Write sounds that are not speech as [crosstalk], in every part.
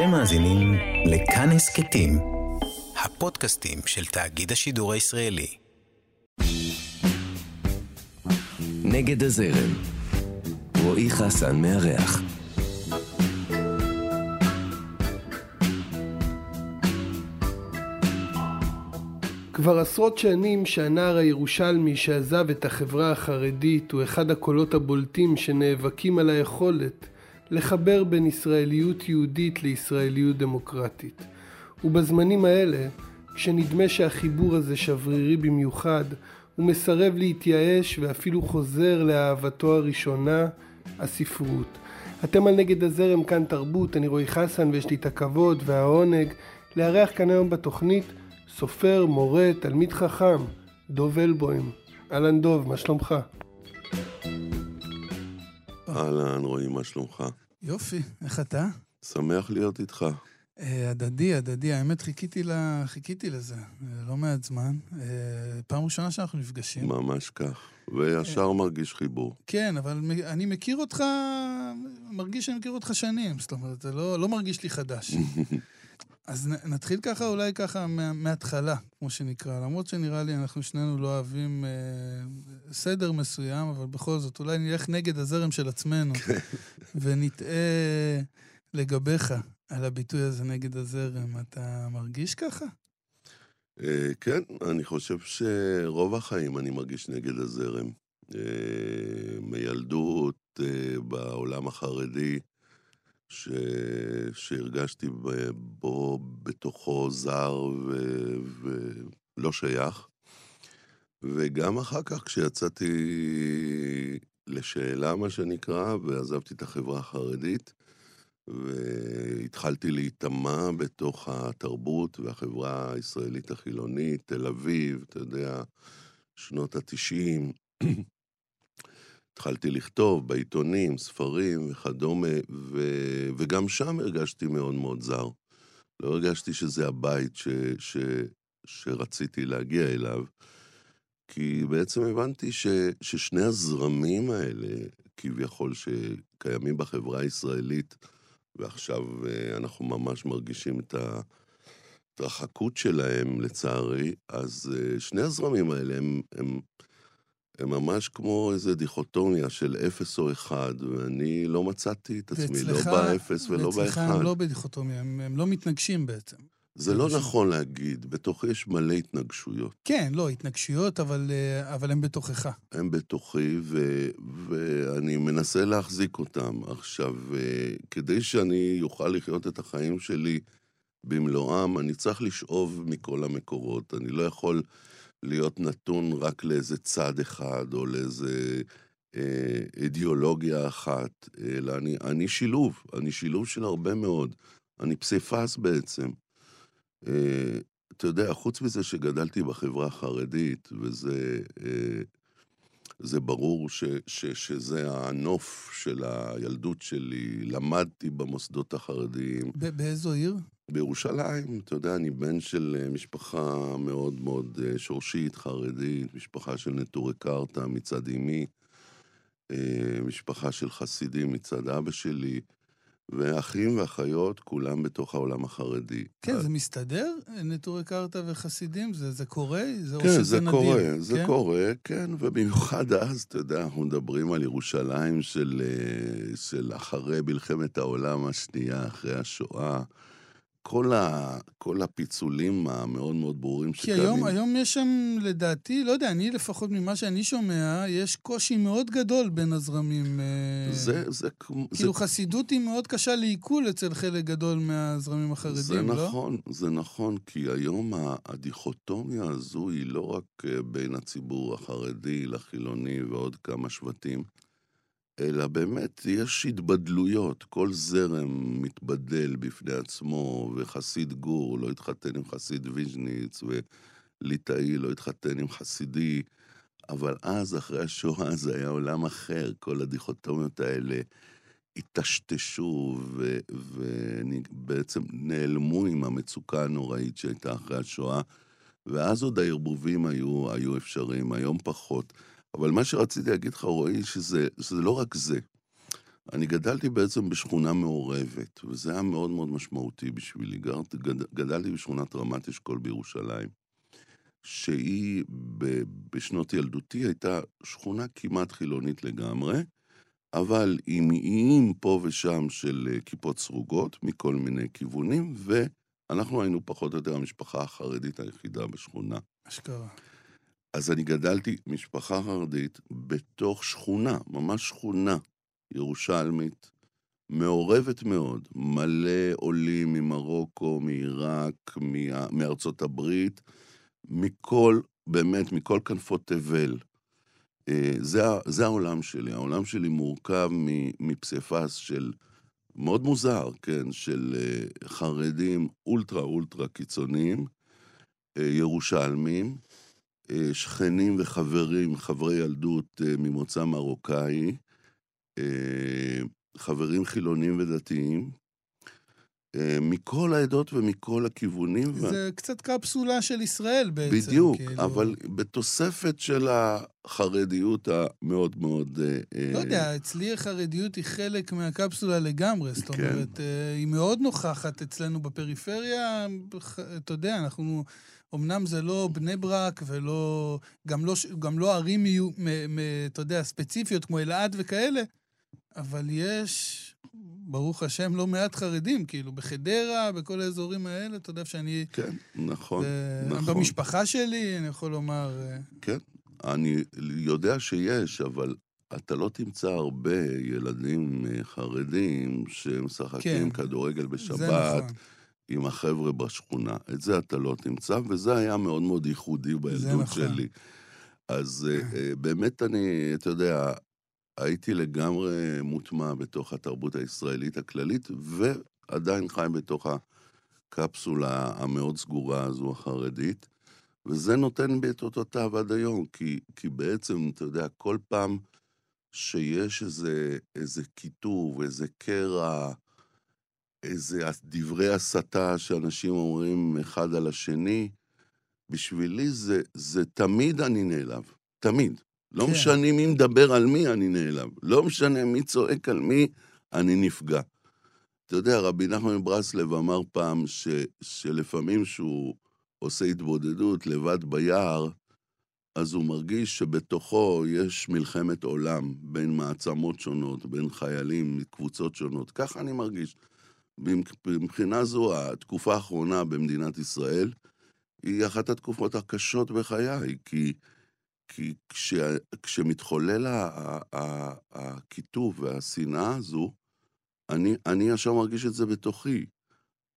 אתם מאזינים לכאן הסכתים, הפודקאסטים של תאגיד השידור הישראלי. נגד הזרם, רועי חסן מארח. כבר עשרות שנים שהנער הירושלמי שעזב את החברה החרדית הוא אחד הקולות הבולטים שנאבקים על היכולת לחבר בין ישראליות יהודית לישראליות דמוקרטית. ובזמנים האלה, כשנדמה שהחיבור הזה שברירי במיוחד, הוא מסרב להתייאש ואפילו חוזר לאהבתו הראשונה, הספרות. אתם על נגד הזרם כאן תרבות, אני רועי חסן ויש לי את הכבוד והעונג לארח כאן היום בתוכנית סופר, מורה, תלמיד חכם, דוב אלבוים. אהלן דוב, מה שלומך? אהלן, רועי, מה שלומך? יופי, איך אתה? שמח להיות איתך. אה, הדדי, הדדי, האמת חיכיתי, לה, חיכיתי לזה, אה, לא מעט זמן. אה, פעם ראשונה שאנחנו נפגשים. ממש כך, וישר מרגיש חיבור. כן, אבל אני מכיר אותך, מרגיש שאני מכיר אותך שנים, זאת אומרת, זה לא, לא מרגיש לי חדש. [laughs] אז נתחיל ככה, אולי ככה מההתחלה, כמו שנקרא. למרות שנראה לי אנחנו שנינו לא אוהבים אה, סדר מסוים, אבל בכל זאת, אולי נלך נגד הזרם של עצמנו, כן. ונטעה לגביך על הביטוי הזה נגד הזרם. אתה מרגיש ככה? אה, כן, אני חושב שרוב החיים אני מרגיש נגד הזרם. אה, מילדות, אה, בעולם החרדי, ש... שהרגשתי בו בתוכו זר ו... ולא שייך. וגם אחר כך, כשיצאתי לשאלה, מה שנקרא, ועזבתי את החברה החרדית, והתחלתי להיטמע בתוך התרבות והחברה הישראלית החילונית, תל אביב, אתה יודע, שנות התשעים. התחלתי לכתוב בעיתונים, ספרים וכדומה, ו... וגם שם הרגשתי מאוד מאוד זר. לא הרגשתי שזה הבית ש... ש... שרציתי להגיע אליו, כי בעצם הבנתי ש... ששני הזרמים האלה, כביכול, שקיימים בחברה הישראלית, ועכשיו אה, אנחנו ממש מרגישים את ההתרחקות שלהם, לצערי, אז אה, שני הזרמים האלה הם, הם הם ממש כמו איזו דיכוטומיה של אפס או אחד, ואני לא מצאתי את עצמי, לא באפס ולא באחד. ואצלך הם לא בדיכוטומיה, הם, הם לא מתנגשים בעצם. זה לא נכון להגיד, בתוכי יש מלא התנגשויות. כן, לא, התנגשויות, אבל, אה, אבל הם בתוכך. הם בתוכי, ו, ואני מנסה להחזיק אותם. עכשיו, אה, כדי שאני אוכל לחיות את החיים שלי במלואם, אני צריך לשאוב מכל המקורות. אני לא יכול להיות נתון רק לאיזה צד אחד או לאיזה אה, אידיאולוגיה אחת, אלא אני, אני שילוב, אני שילוב של הרבה מאוד. אני פסיפס בעצם. אה, אתה יודע, חוץ מזה שגדלתי בחברה החרדית, וזה אה, ברור ש, ש, שזה הנוף של הילדות שלי, למדתי במוסדות החרדיים. באיזו עיר? בירושלים, אתה יודע, אני בן של אה, משפחה מאוד מאוד אה, שורשית, חרדית, משפחה של נטורי קרתא מצד אמי, אה, משפחה של חסידים מצד אבא שלי, ואחים ואחיות, כולם בתוך העולם החרדי. כן, זה מסתדר? נטורי קרתא וחסידים? זה, זה קורה? זה כן, זה נדיר? קורה, זה כן? קורה, כן, ובמיוחד אז, אתה יודע, אנחנו מדברים על ירושלים של, של אחרי מלחמת העולם השנייה, אחרי השואה. כל, ה, כל הפיצולים המאוד מאוד ברורים שקיימים. כי היום, היום יש שם, לדעתי, לא יודע, אני לפחות ממה שאני שומע, יש קושי מאוד גדול בין הזרמים. אה, זה, זה כמו... כאילו זה... חסידות היא מאוד קשה לעיכול אצל חלק גדול מהזרמים החרדים, זה לא? זה נכון, זה נכון, כי היום הדיכוטומיה הזו היא לא רק אה, בין הציבור החרדי לחילוני ועוד כמה שבטים. אלא באמת יש התבדלויות, כל זרם מתבדל בפני עצמו, וחסיד גור לא התחתן עם חסיד ויז'ניץ, וליטאי לא התחתן עם חסידי, אבל אז, אחרי השואה, [laughs] זה היה עולם אחר, כל הדיכוטומיות האלה היטשטשו, ובעצם נעלמו עם המצוקה הנוראית שהייתה אחרי השואה, ואז עוד הערבובים היו, היו אפשריים, היום פחות. אבל מה שרציתי להגיד לך, רועי, שזה, שזה לא רק זה. אני גדלתי בעצם בשכונה מעורבת, וזה היה מאוד מאוד משמעותי בשבילי. גד, גדלתי בשכונת רמת אשכול בירושלים, שהיא ב, בשנות ילדותי הייתה שכונה כמעט חילונית לגמרי, אבל עם איים פה ושם של אה, כיפות סרוגות מכל מיני כיוונים, ואנחנו היינו פחות או יותר המשפחה החרדית היחידה בשכונה. אשכרה. אז אני גדלתי משפחה חרדית בתוך שכונה, ממש שכונה ירושלמית, מעורבת מאוד, מלא עולים ממרוקו, מעיראק, מארצות הברית, מכל, באמת, מכל כנפות תבל. אה, זה, זה העולם שלי. העולם שלי מורכב מפסיפס של, מאוד מוזר, כן, של אה, חרדים אולטרה אולטרה קיצוניים, אה, ירושלמים, שכנים וחברים, חברי ילדות ממוצא מרוקאי, חברים חילונים ודתיים, אה, מכל העדות ומכל הכיוונים. זה ו... קצת קפסולה של ישראל בעצם. בדיוק, כאילו... אבל בתוספת של החרדיות המאוד מאוד... אה, לא uh... יודע, אצלי החרדיות היא חלק מהקפסולה לגמרי. זאת כן. אומרת, היא מאוד נוכחת אצלנו בפריפריה. אתה יודע, אנחנו... אמנם זה לא בני ברק ולא... גם לא, גם לא ערים, אתה יודע, ספציפיות כמו אלעד וכאלה, אבל יש... ברוך השם, לא מעט חרדים, כאילו, בחדרה, בכל האזורים האלה, אתה יודע שאני... כן, נכון, ו... נכון. במשפחה שלי, אני יכול לומר... אה, כן, אני יודע שיש, אבל אתה לא תמצא הרבה ילדים אה, חרדים שמשחקים כן, כדורגל בשבת נכון. עם החבר'ה בשכונה. את זה אתה לא תמצא, וזה היה מאוד מאוד ייחודי בילדות נכון. שלי. אז אה, באמת אני, אתה יודע, הייתי לגמרי מוטמע בתוך התרבות הישראלית הכללית, ועדיין חי בתוך הקפסולה המאוד סגורה הזו, החרדית. וזה נותן בי את אותותיו עד היום, כי, כי בעצם, אתה יודע, כל פעם שיש איזה, איזה קיטוב, איזה קרע, איזה דברי הסתה שאנשים אומרים אחד על השני, בשבילי זה, זה תמיד אני נעלב. תמיד. לא כן. משנה מי מדבר על מי, אני נעלב. לא משנה מי צועק על מי, אני נפגע. אתה יודע, רבי נחמן מברסלב אמר פעם ש, שלפעמים שהוא עושה התבודדות לבד ביער, אז הוא מרגיש שבתוכו יש מלחמת עולם בין מעצמות שונות, בין חיילים מקבוצות שונות. ככה אני מרגיש. מבחינה זו, התקופה האחרונה במדינת ישראל היא אחת התקופות הקשות בחיי, כי כי כש, כשמתחולל הקיטוב והשנאה הזו, אני, אני ישר מרגיש את זה בתוכי.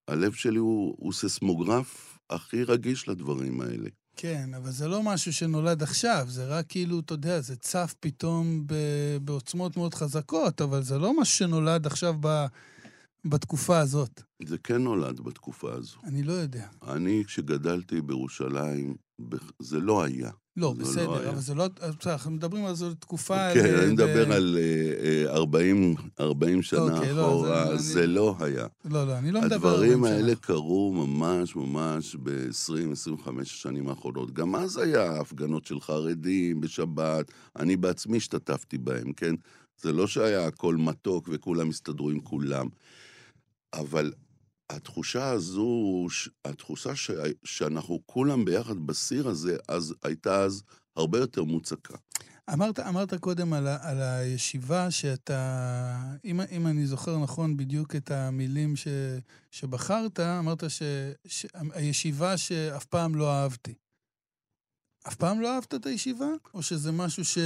הלב שלי הוא, הוא ססמוגרף הכי רגיש לדברים האלה. כן, אבל זה לא משהו שנולד עכשיו, זה רק כאילו, אתה יודע, זה צף פתאום ב, בעוצמות מאוד חזקות, אבל זה לא משהו שנולד עכשיו ב, בתקופה הזאת. זה כן נולד בתקופה הזו. אני לא יודע. אני, כשגדלתי בירושלים, זה לא היה. לא, לא בסדר, לא אבל זה לא... אנחנו מדברים על זו תקופה... כן, אני מדבר על 40 אה, שנה אוקיי, לא, אחורה, זה לא היה. לא, לא, אני לא מדבר על 40 שנה. הדברים האלה קרו ממש ממש ב-20-25 השנים האחרונות. גם אז היה הפגנות של חרדים בשבת, אני בעצמי השתתפתי בהם, כן? זה לא שהיה הכל מתוק וכולם הסתדרו עם כולם. אבל התחושה הזו, התחושה ש... שאנחנו כולם ביחד בסיר הזה, אז הייתה אז הרבה יותר מוצקה. אמרת, אמרת קודם על, ה, על הישיבה שאתה, אם, אם אני זוכר נכון בדיוק את המילים ש, שבחרת, אמרת שהישיבה שאף פעם לא אהבתי. אף פעם לא אהבת את הישיבה? או שזה משהו ש...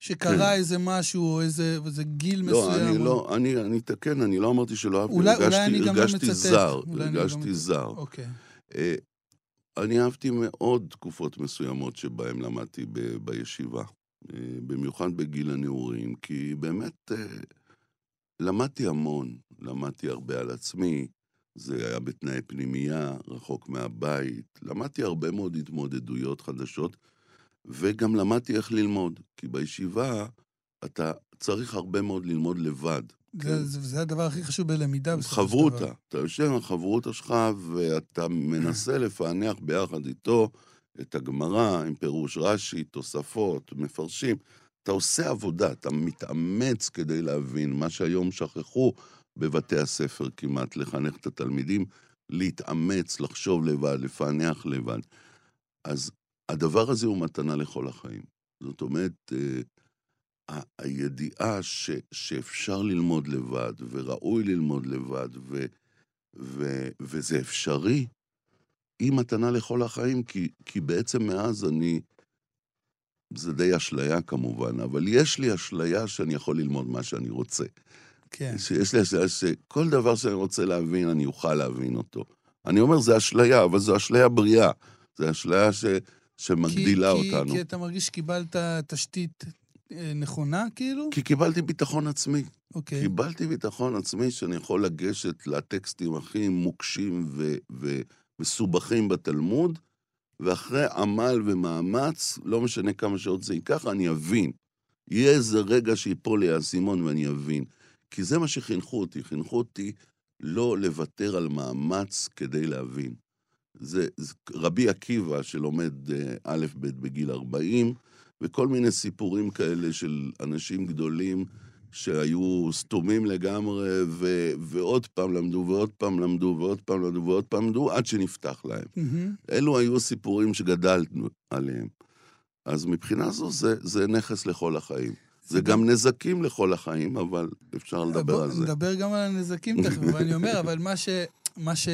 שקרה כן. איזה משהו, או איזה, איזה גיל לא, מסוים. אני או... לא, אני, אני אתקן, אני לא אמרתי שלא אהבתי, אולי, הרגשתי, אולי אני גם לא הרגשתי לא מצטט. זר, הרגשתי זר. אוקיי. אה, אני אהבתי מאוד תקופות מסוימות שבהן למדתי ב, בישיבה, אה, במיוחד בגיל הנעורים, כי באמת אה, למדתי המון, למדתי הרבה על עצמי, זה היה בתנאי פנימייה, רחוק מהבית, למדתי הרבה מאוד התמודדויות חדשות. וגם למדתי איך ללמוד, כי בישיבה אתה צריך הרבה מאוד ללמוד לבד. זה, כן? זה, זה הדבר הכי חשוב בלמידה. חברותה. אתה יושב עם החברותה שלך ואתה מנסה [clears throat] לפענח ביחד איתו את הגמרא עם פירוש רש"י, תוספות, מפרשים. אתה עושה עבודה, אתה מתאמץ כדי להבין, מה שהיום שכחו בבתי הספר כמעט, לחנך את התלמידים, להתאמץ, לחשוב לבד, לפענח לבד. אז הדבר הזה הוא מתנה לכל החיים. זאת אומרת, אה, הידיעה ש, שאפשר ללמוד לבד, וראוי ללמוד לבד, ו, ו, וזה אפשרי, היא מתנה לכל החיים, כי, כי בעצם מאז אני... זה די אשליה כמובן, אבל יש לי אשליה שאני יכול ללמוד מה שאני רוצה. כן. שיש לי אשליה שכל דבר שאני רוצה להבין, אני אוכל להבין אותו. אני אומר, זה אשליה, אבל זו אשליה בריאה. זו אשליה ש, שמגדילה כי, אותנו. כי אתה מרגיש שקיבלת תשתית אה, נכונה, כאילו? כי קיבלתי ביטחון עצמי. אוקיי. קיבלתי ביטחון עצמי שאני יכול לגשת לטקסטים הכי מוקשים ו- ו- מסובכים בתלמוד, ואחרי עמל ומאמץ, לא משנה כמה שעות זה ייקח, אני אבין. יהיה איזה רגע שיפול לי האסימון ואני אבין. כי זה מה שחינכו אותי. חינכו אותי לא לוותר על מאמץ כדי להבין. זה, זה רבי עקיבא שלומד אה, א' ב' בגיל 40, וכל מיני סיפורים כאלה של אנשים גדולים שהיו סתומים לגמרי, ו- ועוד פעם למדו, ועוד פעם למדו, ועוד פעם למדו, ועוד פעם למדו, עד שנפתח להם. מהמם. אלו היו סיפורים שגדלנו עליהם. אז מבחינה זו זה, זה נכס לכל החיים. זה גם נזקים לכל החיים, אבל אפשר לדבר בוא, על זה. נדבר גם על הנזקים תכף, אבל אני אומר, אבל מה ש... מה ש...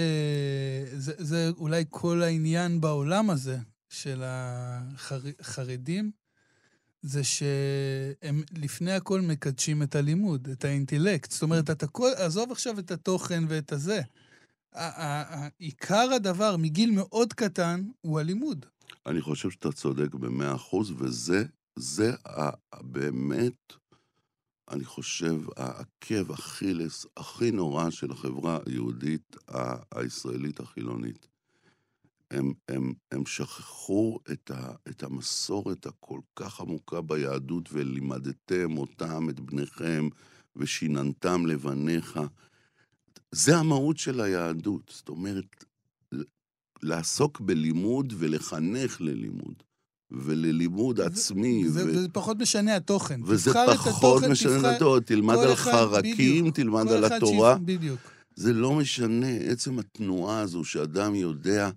זה, זה אולי כל העניין בעולם הזה של החרדים, זה שהם לפני הכל מקדשים את הלימוד, את האינטלקט. זאת אומרת, אתה כל... עזוב עכשיו את התוכן ואת הזה. עיקר הדבר מגיל מאוד קטן הוא הלימוד. אני חושב שאתה צודק במאה אחוז, וזה זה באמת, אני חושב, העקב אכילס הכי נורא של החברה היהודית הישראלית החילונית. הם, הם, הם שכחו את, ה, את המסורת הכל כך עמוקה ביהדות, ולימדתם אותם, את בניכם, ושיננתם לבניך. זה המהות של היהדות. זאת אומרת, לעסוק בלימוד ולחנך ללימוד, וללימוד עצמי. זה, ו... זה פחות משנה התוכן. וזה פחות התוכן, משנה תבחר- התוכן, תלמד על חרקים, בדיוק. תלמד על התורה. שיפ- בדיוק. זה לא משנה, עצם התנועה הזו שאדם יודע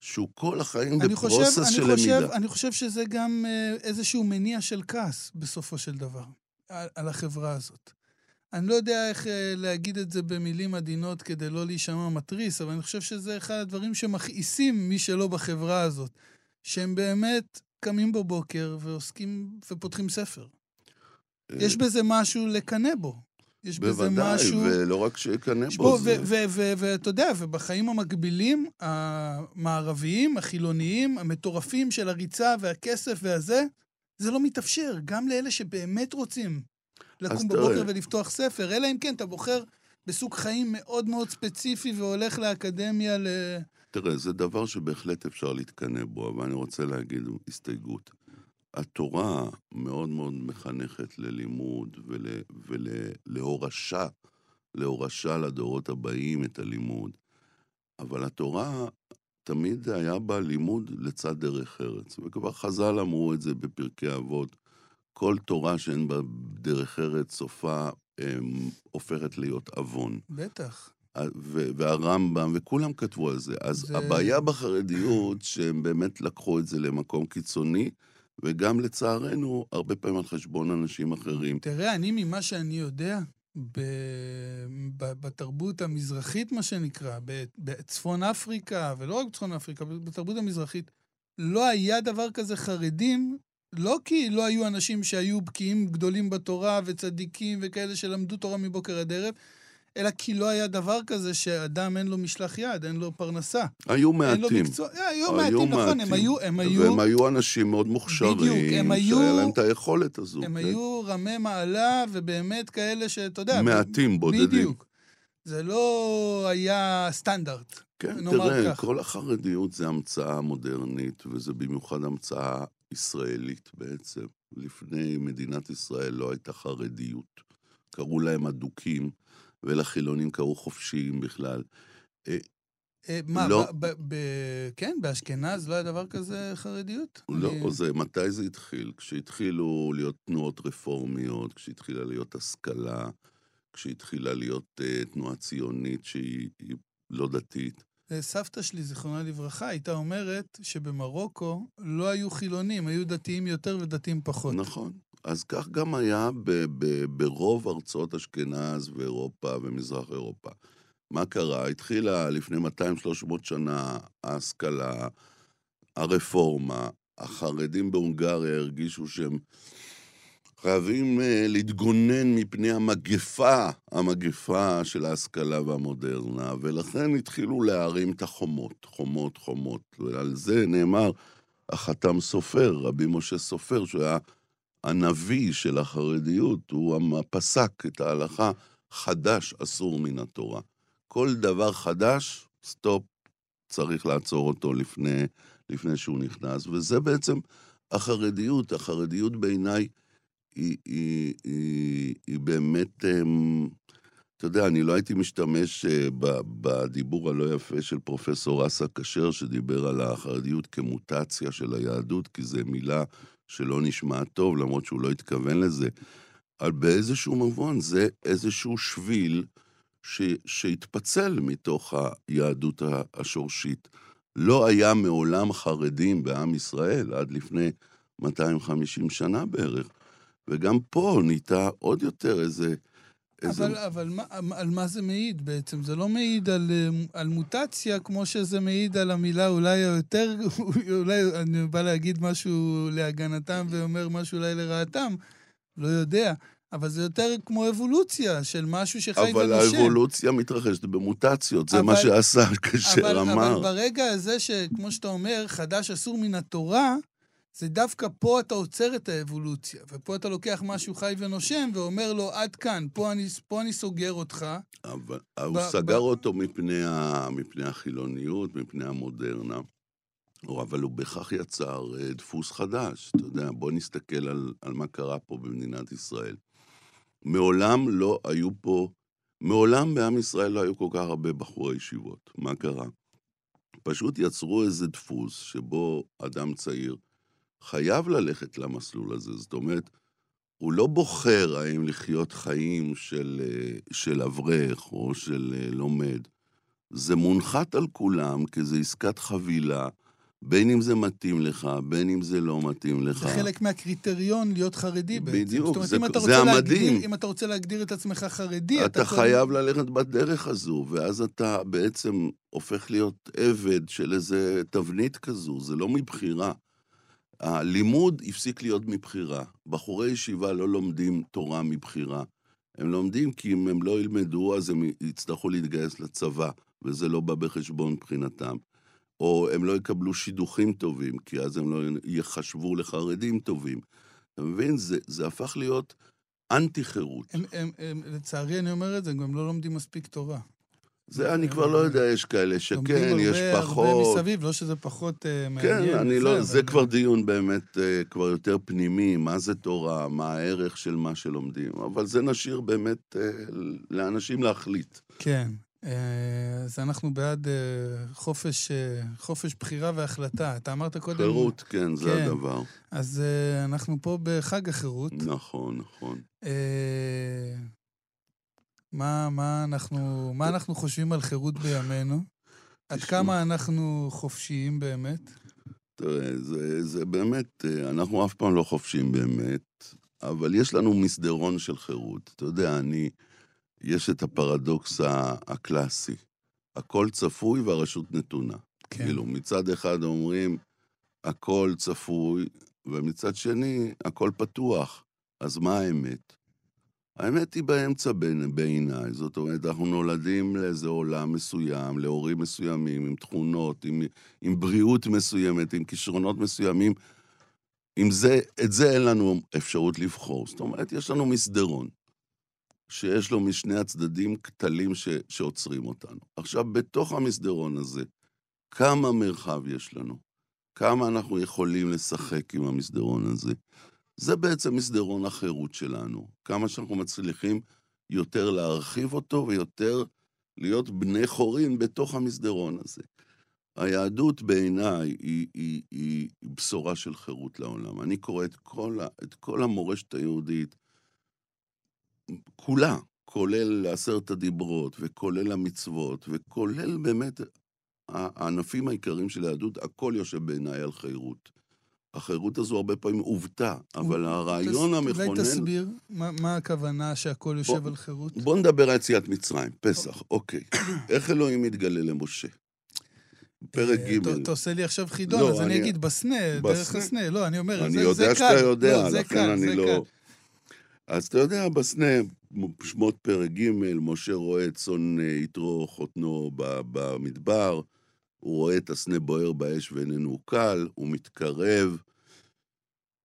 שהוא כל החיים אני חושב, בפרוסס אני, של חושב, למידה. אני חושב שזה גם אה, איזשהו מניע של כעס, בסופו של דבר, על, על החברה הזאת. אני לא יודע איך אה, להגיד את זה במילים עדינות כדי לא להישמע מתריס, אבל אני חושב שזה אחד הדברים שמכעיסים מי שלא בחברה הזאת. שהם באמת קמים בבוקר ועוסקים ופותחים ספר. יש בזה משהו לקנא בו. יש בזה אה, בוודאי, משהו... ולא רק שיקנא יש בו. ואתה יודע, ובחיים המקבילים, המערביים, החילוניים, המטורפים של הריצה והכסף והזה, זה לא מתאפשר, גם לאלה שבאמת רוצים לקום בבוקר תראה. ולפתוח ספר, אלא אם כן אתה בוחר בסוג חיים מאוד מאוד ספציפי והולך לאקדמיה ל... תראה, זה דבר שבהחלט אפשר להתקנא בו, אבל אני רוצה להגיד הסתייגות. התורה מאוד מאוד מחנכת ללימוד ול, ולהורשה, להורשה לדורות הבאים את הלימוד. אבל התורה, תמיד היה בה לימוד לצד דרך ארץ. וכבר חז"ל אמרו את זה בפרקי אבות. כל תורה שאין בה דרך ארץ, סופה הם, הופכת להיות עוון. בטח. והרמב"ם, וכולם כתבו על זה. אז זה-. הבעיה בחרדיות, שהם באמת לקחו את זה למקום קיצוני, וגם לצערנו, הרבה פעמים על חשבון אנשים אחרים. תראה, אני ממה שאני יודע, ב... ב... בתרבות המזרחית, מה שנקרא. בצפון אפריקה, ולא רק בצפון אפריקה, בתרבות המזרחית, לא היה דבר כזה חרדים, לא כי לא היו אנשים שהיו בקיאים גדולים בתורה וצדיקים וכאלה שלמדו תורה מבוקר עד ערב, אלא כי לא היה דבר כזה שאדם אין לו משלח יד, אין לו פרנסה. היו אין לו מעטים. מקצוע, אה, היו היו מעטים, נכון, הם מעטים. היו, הם היו, והם היו אנשים מאוד מוכשרים, בדיוק, הם היו- שהיה להם את היכולת הזו. הם כן? היו רמי מעלה, ובאמת כאלה שאתה יודע... מעטים, בודדים. בדיוק. זה לא היה סטנדרט. כן, תראה, כך. כל החרדיות זה המצאה מודרנית, וזה במיוחד המצאה ישראלית בעצם. לפני מדינת ישראל לא הייתה חרדיות. קראו להם אדוקים, ולחילונים קראו חופשיים בכלל. אה, אה, מה, לא. ב- ב- ב- כן, באשכנז לא היה דבר כזה חרדיות? לא, אני- זה, מתי זה התחיל? כשהתחילו להיות תנועות רפורמיות, כשהתחילה להיות השכלה, כשהתחילה להיות uh, תנועה ציונית שהיא היא לא דתית. סבתא שלי, זיכרונה לברכה, הייתה אומרת שבמרוקו לא היו חילונים, היו דתיים יותר ודתיים פחות. נכון. אז כך גם היה ב- ב- ברוב ארצות אשכנז ואירופה ומזרח אירופה. מה קרה? התחילה לפני 200-300 שנה ההשכלה, הרפורמה, החרדים בהונגריה הרגישו שהם חייבים uh, להתגונן מפני המגפה, המגפה של ההשכלה והמודרנה, ולכן התחילו להרים את החומות, חומות, חומות. ועל זה נאמר החתם סופר, רבי משה סופר, שהוא היה הנביא של החרדיות, הוא פסק את ההלכה, חדש אסור מן התורה. כל דבר חדש, סטופ, צריך לעצור אותו לפני, לפני שהוא נכנס, וזה בעצם החרדיות. החרדיות בעיניי היא, היא, היא, היא באמת, אמ, אתה יודע, אני לא הייתי משתמש אה, בדיבור הלא יפה של פרופסור אסא כשר, שדיבר על החרדיות כמוטציה של היהדות, כי זו מילה שלא נשמעת טוב, למרות שהוא לא התכוון לזה. אבל באיזשהו מובן זה איזשהו שביל ש, שהתפצל מתוך היהדות השורשית. לא היה מעולם חרדים בעם ישראל עד לפני 250 שנה בערך. וגם פה נהייתה עוד יותר איזה... איזה... אבל, אבל מה, על מה זה מעיד בעצם? זה לא מעיד על, אה, על מוטציה כמו שזה מעיד על המילה אולי היותר, [laughs] אולי אני בא להגיד משהו להגנתם ואומר משהו אולי לרעתם, לא יודע. אבל זה יותר כמו אבולוציה של משהו שחי אבל ונושם. האבולוציה מתרחשת במוטציות, זה אבל- מה שעשה [laughs] אבל, אמר. אבל ברגע הזה שכמו שאתה אומר, חדש אסור מן התורה, זה דווקא פה אתה עוצר את האבולוציה. ופה אתה לוקח משהו חי ונושם ואומר לו, עד כאן, פה אני, פה אני סוגר אותך. אבל ב- הוא ב- סגר אותו מפני, ה... מפני החילוניות, מפני המודרנה. אבל הוא בכך יצר אה, דפוס חדש. אתה יודע, בוא נסתכל על, על מה קרה פה במדינת ישראל. מעולם לא היו פה, מעולם בעם ישראל לא היו כל כך הרבה בחורי ישיבות. מה קרה? פשוט יצרו איזה דפוס שבו אדם צעיר חייב ללכת למסלול הזה. זאת אומרת, הוא לא בוחר האם לחיות חיים של, אה, של אברך או של אה, לומד. זה מונחת על כולם כי זה עסקת חבילה, בין אם זה מתאים לך, בין אם זה לא מתאים לך. זה חלק מהקריטריון להיות חרדי בעצם. בדיוק, זאת אומרת, זה- אם אתה זה המדהים. להגדיר, אם אתה רוצה להגדיר את עצמך חרדי, אתה יכול- חייב ללכת בדרך הזו, ואז אתה בעצם הופך להיות עבד של איזה תבנית כזו, זה לא מבחירה. הלימוד הפסיק להיות מבחירה. בחורי ישיבה לא לומדים תורה מבחירה. הם לומדים כי אם הם לא ילמדו, אז הם יצטרכו להתגייס לצבא, וזה לא בא בחשבון מבחינתם. או הם לא יקבלו שידוכים טובים, כי אז הם לא ייחשבו לחרדים טובים. אתה מבין? זה, זה הפך להיות אנטי-חירות. לצערי אני אומר את זה, הם גם לא לומדים מספיק תורה. זה אני כבר לא יודע, יש כאלה שכן, לומדים יש הרבה, הרבה פחות. מסביב, לא שזה פחות uh, מעניין. כן, אני לא, זה כבר דיון באמת אה, כבר יותר פנימי, מה זה תורה, מה הערך של מה שלומדים, אבל זה נשאיר באמת אה, לאנשים להחליט. כן. אז אנחנו בעד חופש, חופש בחירה והחלטה. אתה אמרת קודם... חירות, כן, זה כן. הדבר. אז אנחנו פה בחג החירות. נכון, נכון. מה, מה, אנחנו, מה אנחנו חושבים על חירות בימינו? עד. כמה אנחנו חופשיים באמת? תראה, זה, זה באמת, אה, אנחנו אף פעם לא חופשיים באמת, אבל יש לנו מסדרון של חירות. אתה יודע, אני, יש את הפרדוקס הקלאסי. הכל צפוי והרשות נתונה. כן. כאילו, מצד אחד אומרים, הכל צפוי, ומצד שני, הכל פתוח. אז מה האמת? האמת היא באמצע בין- בעיניי. זאת אומרת, אנחנו נולדים לאיזה עולם מסוים, להורים מסוימים, עם תכונות, עם, עם בריאות מסוימת, עם כישרונות מסוימים. עם זה, את זה אין לנו אפשרות לבחור. זאת אומרת, יש לנו מסדרון, שיש לו משני הצדדים כתלים ש, שעוצרים אותנו. עכשיו, בתוך המסדרון הזה, כמה מרחב יש לנו? כמה אנחנו יכולים לשחק עם המסדרון הזה? זה בעצם מסדרון החירות שלנו. כמה שאנחנו מצליחים יותר להרחיב אותו ויותר להיות בני חורין בתוך המסדרון הזה. היהדות בעיניי היא, היא, היא בשורה של חירות לעולם. אני קורא את כל, את כל המורשת היהודית, כולה, כולל עשרת הדיברות, וכולל המצוות, וכולל באמת הענפים העיקריים של היהדות, הכל יושב בעיניי על חירות. החירות הזו הרבה פעמים עובתה, אבל הרעיון המכונן... אולי תסביר מה, מה הכוונה שהכל יושב בוא, על חירות? בוא נדבר על יציאת מצרים, פסח, אוקיי. איך אלוהים מתגלה למשה? פרק אה, ג'. אתה עושה לי עכשיו חידון, לא, אז אני אגיד בסנה, דרך הסנה. לא, אני אומר, זה. אני יודע שאתה יודע, לכן אני לא... אז אתה יודע, בסנה, שמות פרק ג', משה רואה צאן יתרו חותנו במדבר, הוא רואה את הסנה בוער באש ואיננו קל, הוא מתקרב,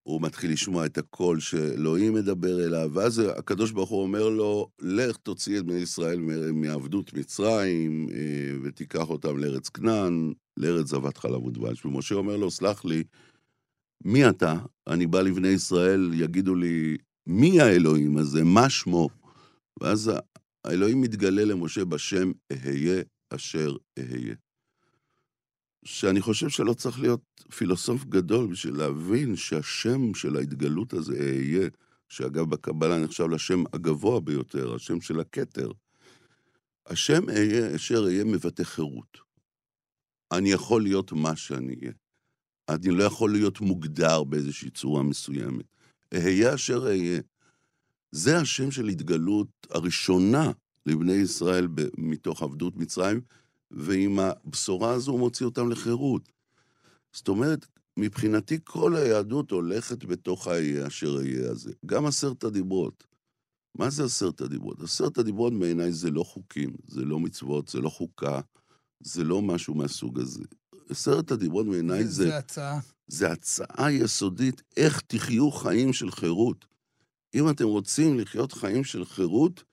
הוא מתחיל לשמוע את הקול שאלוהים מדבר אליו, ואז הקדוש ברוך הוא אומר לו, לך תוציא את בני ישראל מעבדות מצרים, אה, ותיקח אותם לארץ כנען, לארץ זבת חלב ודבש. ומשה אומר לו, סלח לי, מי אתה? אני בא לבני ישראל, יגידו לי, מי האלוהים הזה? מה שמו? ואז האלוהים מתגלה למשה בשם אהיה אשר אהיה. שאני חושב שלא צריך להיות פילוסוף גדול בשביל להבין שהשם של ההתגלות הזה אהיה, שאגב בקבלה נחשב לשם הגבוה ביותר, השם של הכתר. השם אהיה אשר אהיה מבטא חירות. אני יכול להיות מה שאני אהיה. אני לא יכול להיות מוגדר באיזושהי צורה מסוימת. אהיה אשר אהיה. זה השם של התגלות הראשונה לבני ישראל מתוך עבדות מצרים, ועם הבשורה הזו הוא מוציא אותם לחירות. זאת אומרת, מבחינתי כל היהדות הולכת בתוך האהיה אשר אהיה הזה. גם עשרת הדיברות. מה זה עשרת הדיברות? עשרת הדיברות בעיניי זה לא חוקים, זה לא מצוות, זה לא חוקה, זה לא משהו מהסוג הזה. עשרת הדיברות בעיניי זה... זה הצעה. זה הצעה יסודית איך תחיו חיים של חירות. אם אתם רוצים לחיות חיים של חירות,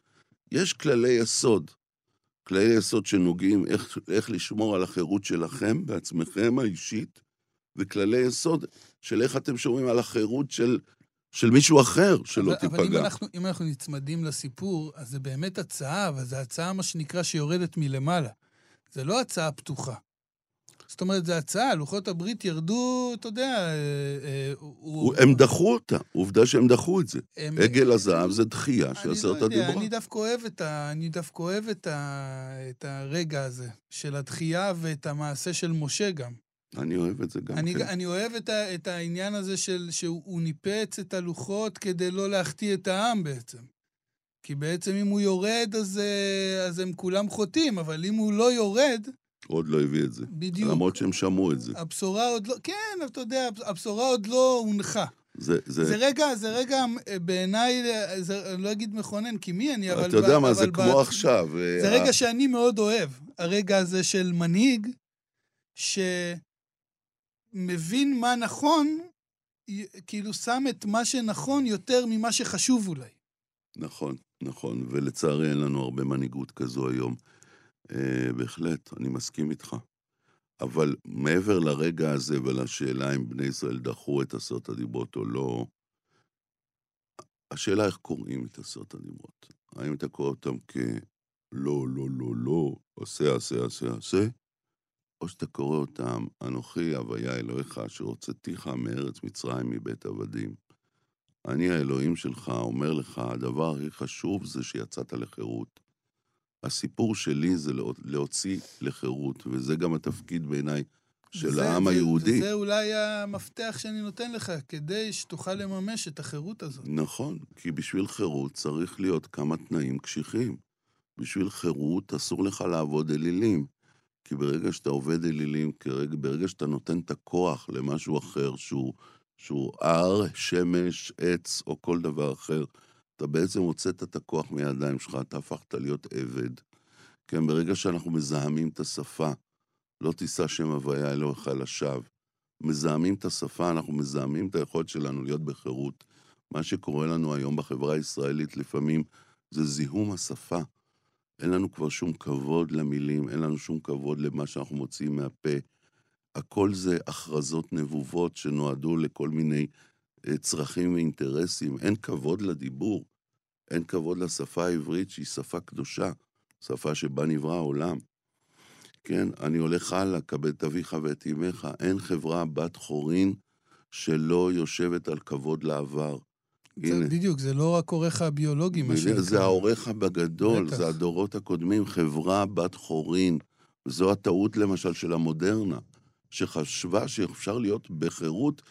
יש כללי יסוד. כללי יסוד שנוגעים איך, איך לשמור על החירות שלכם בעצמכם האישית, וכללי יסוד של איך אתם שומרים על החירות של, של מישהו אחר שלא אבל, תיפגע. אבל אם אנחנו, אם אנחנו נצמדים לסיפור, אז זה באמת הצעה, אבל זו הצעה, מה שנקרא, שיורדת מלמעלה. זה לא הצעה פתוחה. זאת אומרת, זו הצעה, לוחות הברית ירדו, אתה יודע... אה, אה, הוא... הם דחו אותה, עובדה שהם דחו את זה. הם... עגל הזהב זה דחייה של עשרת הדיברות. אני דווקא אוהב, את, ה... אני דווקא אוהב את, ה... את הרגע הזה, של הדחייה ואת המעשה של משה גם. אני אוהב את זה גם אני, כן. אני אוהב את, ה... את העניין הזה של שהוא ניפץ את הלוחות כדי לא להחטיא את העם בעצם. כי בעצם אם הוא יורד, אז, אה, אז הם כולם חוטאים, אבל אם הוא לא יורד... עוד לא הביא את זה. בדיוק. למרות שהם שמעו את זה. הבשורה עוד לא, כן, אתה יודע, הבשורה עוד לא הונחה. זה, זה... זה רגע, זה רגע בעיניי, זה, אני לא אגיד מכונן, כי מי אני, אבל... אתה יודע מה, זה ב... כמו עכשיו. זה ה... רגע שאני מאוד אוהב, הרגע הזה של מנהיג, שמבין מה נכון, כאילו שם את מה שנכון יותר ממה שחשוב אולי. נכון, נכון, ולצערי אין לנו הרבה מנהיגות כזו היום. אה, בהחלט, אני מסכים איתך. אבל מעבר לרגע הזה ולשאלה אם בני ישראל דחו את עשרת הדיברות או לא, השאלה איך קוראים את עשרת הדיברות. האם אתה קורא אותם כלא, לא, לא, לא, עשה, עשה, עשה, עשה, או שאתה קורא אותם, אנוכי הוויה אלוהיך אשר הוצאתיך מארץ מצרים מבית עבדים. אני האלוהים שלך אומר לך, הדבר הכי חשוב זה שיצאת לחירות. הסיפור שלי זה להוציא לחירות, וזה גם התפקיד בעיניי של זה, העם היהודי. וזה אולי המפתח שאני נותן לך, כדי שתוכל לממש את החירות הזאת. נכון, כי בשביל חירות צריך להיות כמה תנאים קשיחים. בשביל חירות אסור לך לעבוד אלילים. כי ברגע שאתה עובד אלילים, כרגע, ברגע שאתה נותן את הכוח למשהו אחר, שהוא, שהוא הר, שמש, עץ או כל דבר אחר, אתה בעצם הוצאת את הכוח מהידיים שלך, אתה הפכת להיות עבד. כן, ברגע שאנחנו מזהמים את השפה, לא תישא שם הוויה אלוהיך לשווא. מזהמים את השפה, אנחנו מזהמים את היכולת שלנו להיות בחירות. מה שקורה לנו היום בחברה הישראלית לפעמים זה זיהום השפה. אין לנו כבר שום כבוד למילים, אין לנו שום כבוד למה שאנחנו מוציאים מהפה. הכל זה הכרזות נבובות שנועדו לכל מיני צרכים ואינטרסים. אין כבוד לדיבור, אין כבוד לשפה העברית שהיא שפה קדושה. שפה שבה נברא העולם. כן, אני הולך הלאה, כבד את אביך ואת אמך. אין חברה בת חורין שלא יושבת על כבוד לעבר. זה, הנה. בדיוק, זה לא רק עורך הביולוגי, מה שנקרא. זה העורך בגדול, בטח. זה הדורות הקודמים, חברה בת חורין. זו הטעות למשל של המודרנה, שחשבה שאפשר להיות בחירות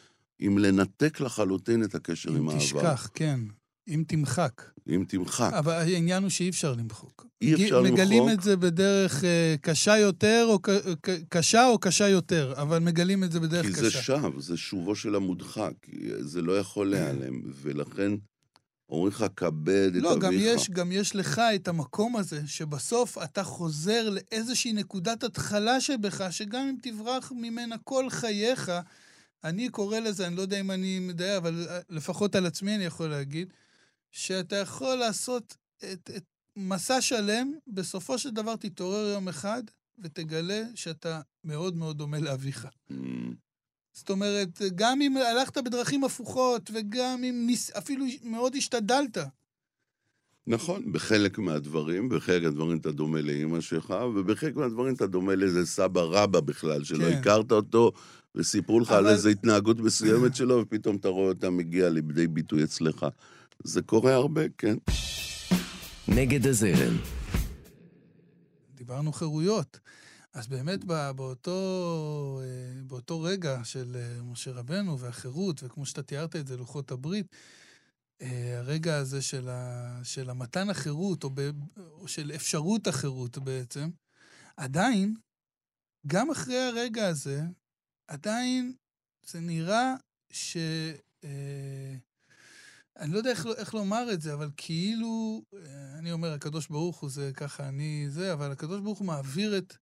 אם לנתק לחלוטין את הקשר עם אם העבר. תשכח, כן. אם תמחק. אם תמחק. אבל העניין הוא שאי אפשר למחוק. אי אפשר מגלים למחוק. את זה בדרך אה, קשה יותר, או ק- ק- קשה או קשה יותר, אבל מגלים את זה בדרך כי קשה. זה שב, זה שובו של המודחק. זה לא יכול להיעלם, ולכן אומרים לך, כבד את לא, אביך. גם יש, גם יש לך את המקום הזה, שבסוף אתה חוזר לאיזושהי נקודת התחלה שבך, שגם אם תברח ממנה כל חייך, אני קורא לזה, אני לא יודע אם אני מדייק, אבל אה, לפחות על עצמי אני יכול להגיד, שאתה יכול לעשות את, את מסע שלם, בסופו של דבר תתעורר יום אחד ותגלה שאתה מאוד מאוד דומה לאביך. Mm, זאת אומרת, גם אם הלכת בדרכים הפוכות, וגם אם ניס... אפילו מאוד השתדלת, נכון, בחלק מהדברים, בחלק מהדברים אתה דומה לאימא שלך, ובחלק מהדברים אתה דומה לאיזה סבא רבא בכלל, שלא כן. הכרת אותו, וסיפרו לך על אבל- איזו התנהגות מסוימת שלו, ופתאום אתה רואה אותה מגיעה לידי ביטוי אצלך. זה קורה הרבה, כן. נגד הזרם, דיברנו חירויות. אז באמת בא- באותו, אה, באותו רגע של אה, משה רבנו והחירות, וכמו שאתה תיארת את זה, לוחות הברית, אה, הרגע הזה של, ה, של המתן החירות, או, ב, או של אפשרות החירות בעצם, עדיין, גם אחרי הרגע הזה, עדיין זה נראה ש... אה, אני לא יודע איך, איך לומר את זה, אבל כאילו, אה, אני אומר, הקדוש ברוך הוא זה ככה, אני זה, אבל הקדוש ברוך הוא מעביר את,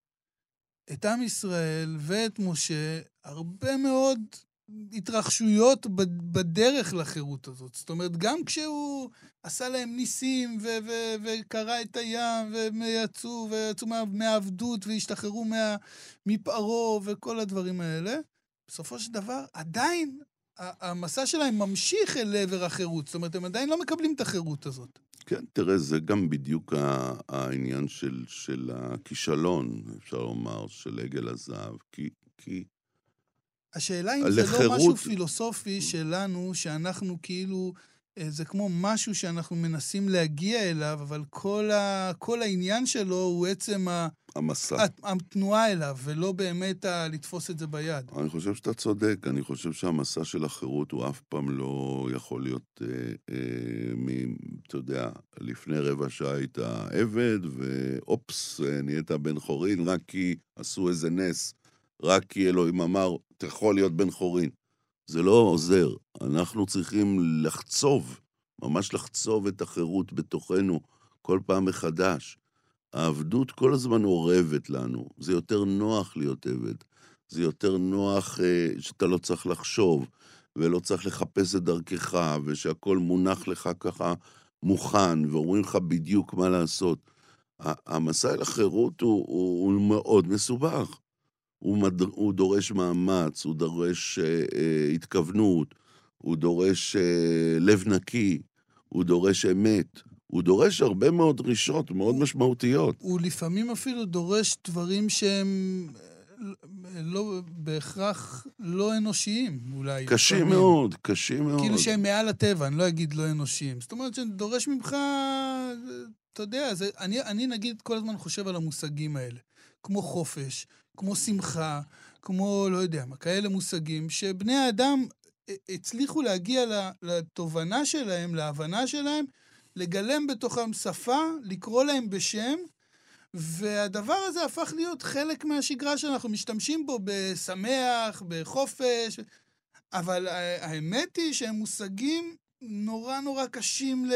את עם ישראל ואת משה הרבה מאוד התרחשויות בד- בדרך לחירות הזאת. זאת אומרת, גם כשהוא עשה להם ניסים ו- ו- וקרע את הים, והם יצאו, ויצאו מה- מהעבדות והשתחררו מה- מפרעה וכל הדברים האלה, בסופו של דבר, עדיין המסע שלהם ממשיך אל עבר החירות. זאת אומרת, הם עדיין לא מקבלים את החירות הזאת. כן, תראה, זה גם בדיוק העניין של, של הכישלון, אפשר לומר, של עגל הזהב, כי, כי השאלה אם זה לא משהו פילוסופי שלנו, שאנחנו כאילו, אה, זה כמו משהו שאנחנו מנסים להגיע אליו, אבל כל, ה, כל העניין שלו הוא עצם ה, המסע. הת- התנועה אליו, ולא באמת ה, לתפוס את זה ביד. אני חושב שאתה צודק, אני חושב שהמסע של החירות הוא אף פעם לא יכול להיות, אה, אה, מ, אתה יודע, לפני רבע שעה היית עבד, ואופס, אה, נהיית בן חורין, רק כי עשו איזה נס, רק כי אלוהים אמר, אתה יכול להיות בן חורין. זה לא עוזר, אנחנו צריכים לחצוב, ממש לחצוב את החירות בתוכנו כל פעם מחדש. העבדות כל הזמן אורבת לנו, זה יותר נוח להיות עבד. זה יותר נוח אה, שאתה לא צריך לחשוב, ולא צריך לחפש את דרכך, ושהכול מונח לך ככה מוכן, ואומרים לך בדיוק מה לעשות. המסע אל החירות הוא, הוא, הוא מאוד מסובך. הוא, מד... הוא דורש מאמץ, הוא דורש אה, אה, התכוונות, הוא דורש אה, לב נקי, הוא דורש אמת, הוא דורש הרבה מאוד דרישות מאוד משמעותיות. הוא לפעמים אפילו דורש דברים שהם אה, לא, בהכרח לא אנושיים, אולי. קשים לפעמים. מאוד, קשים מאוד. כאילו שהם מעל הטבע, אני לא אגיד לא אנושיים. זאת אומרת שדורש ממך, אתה יודע, זה, אני, אני נגיד כל הזמן חושב על המושגים האלה. כמו חופש, כמו שמחה, כמו, לא יודע מה, כאלה מושגים, שבני האדם ה- הצליחו להגיע לתובנה שלהם, להבנה שלהם, לגלם בתוכם שפה, לקרוא להם בשם, והדבר הזה הפך להיות חלק מהשגרה שאנחנו משתמשים בו בשמח, בחופש, אבל ה- האמת היא שהם מושגים נורא נורא קשים ל...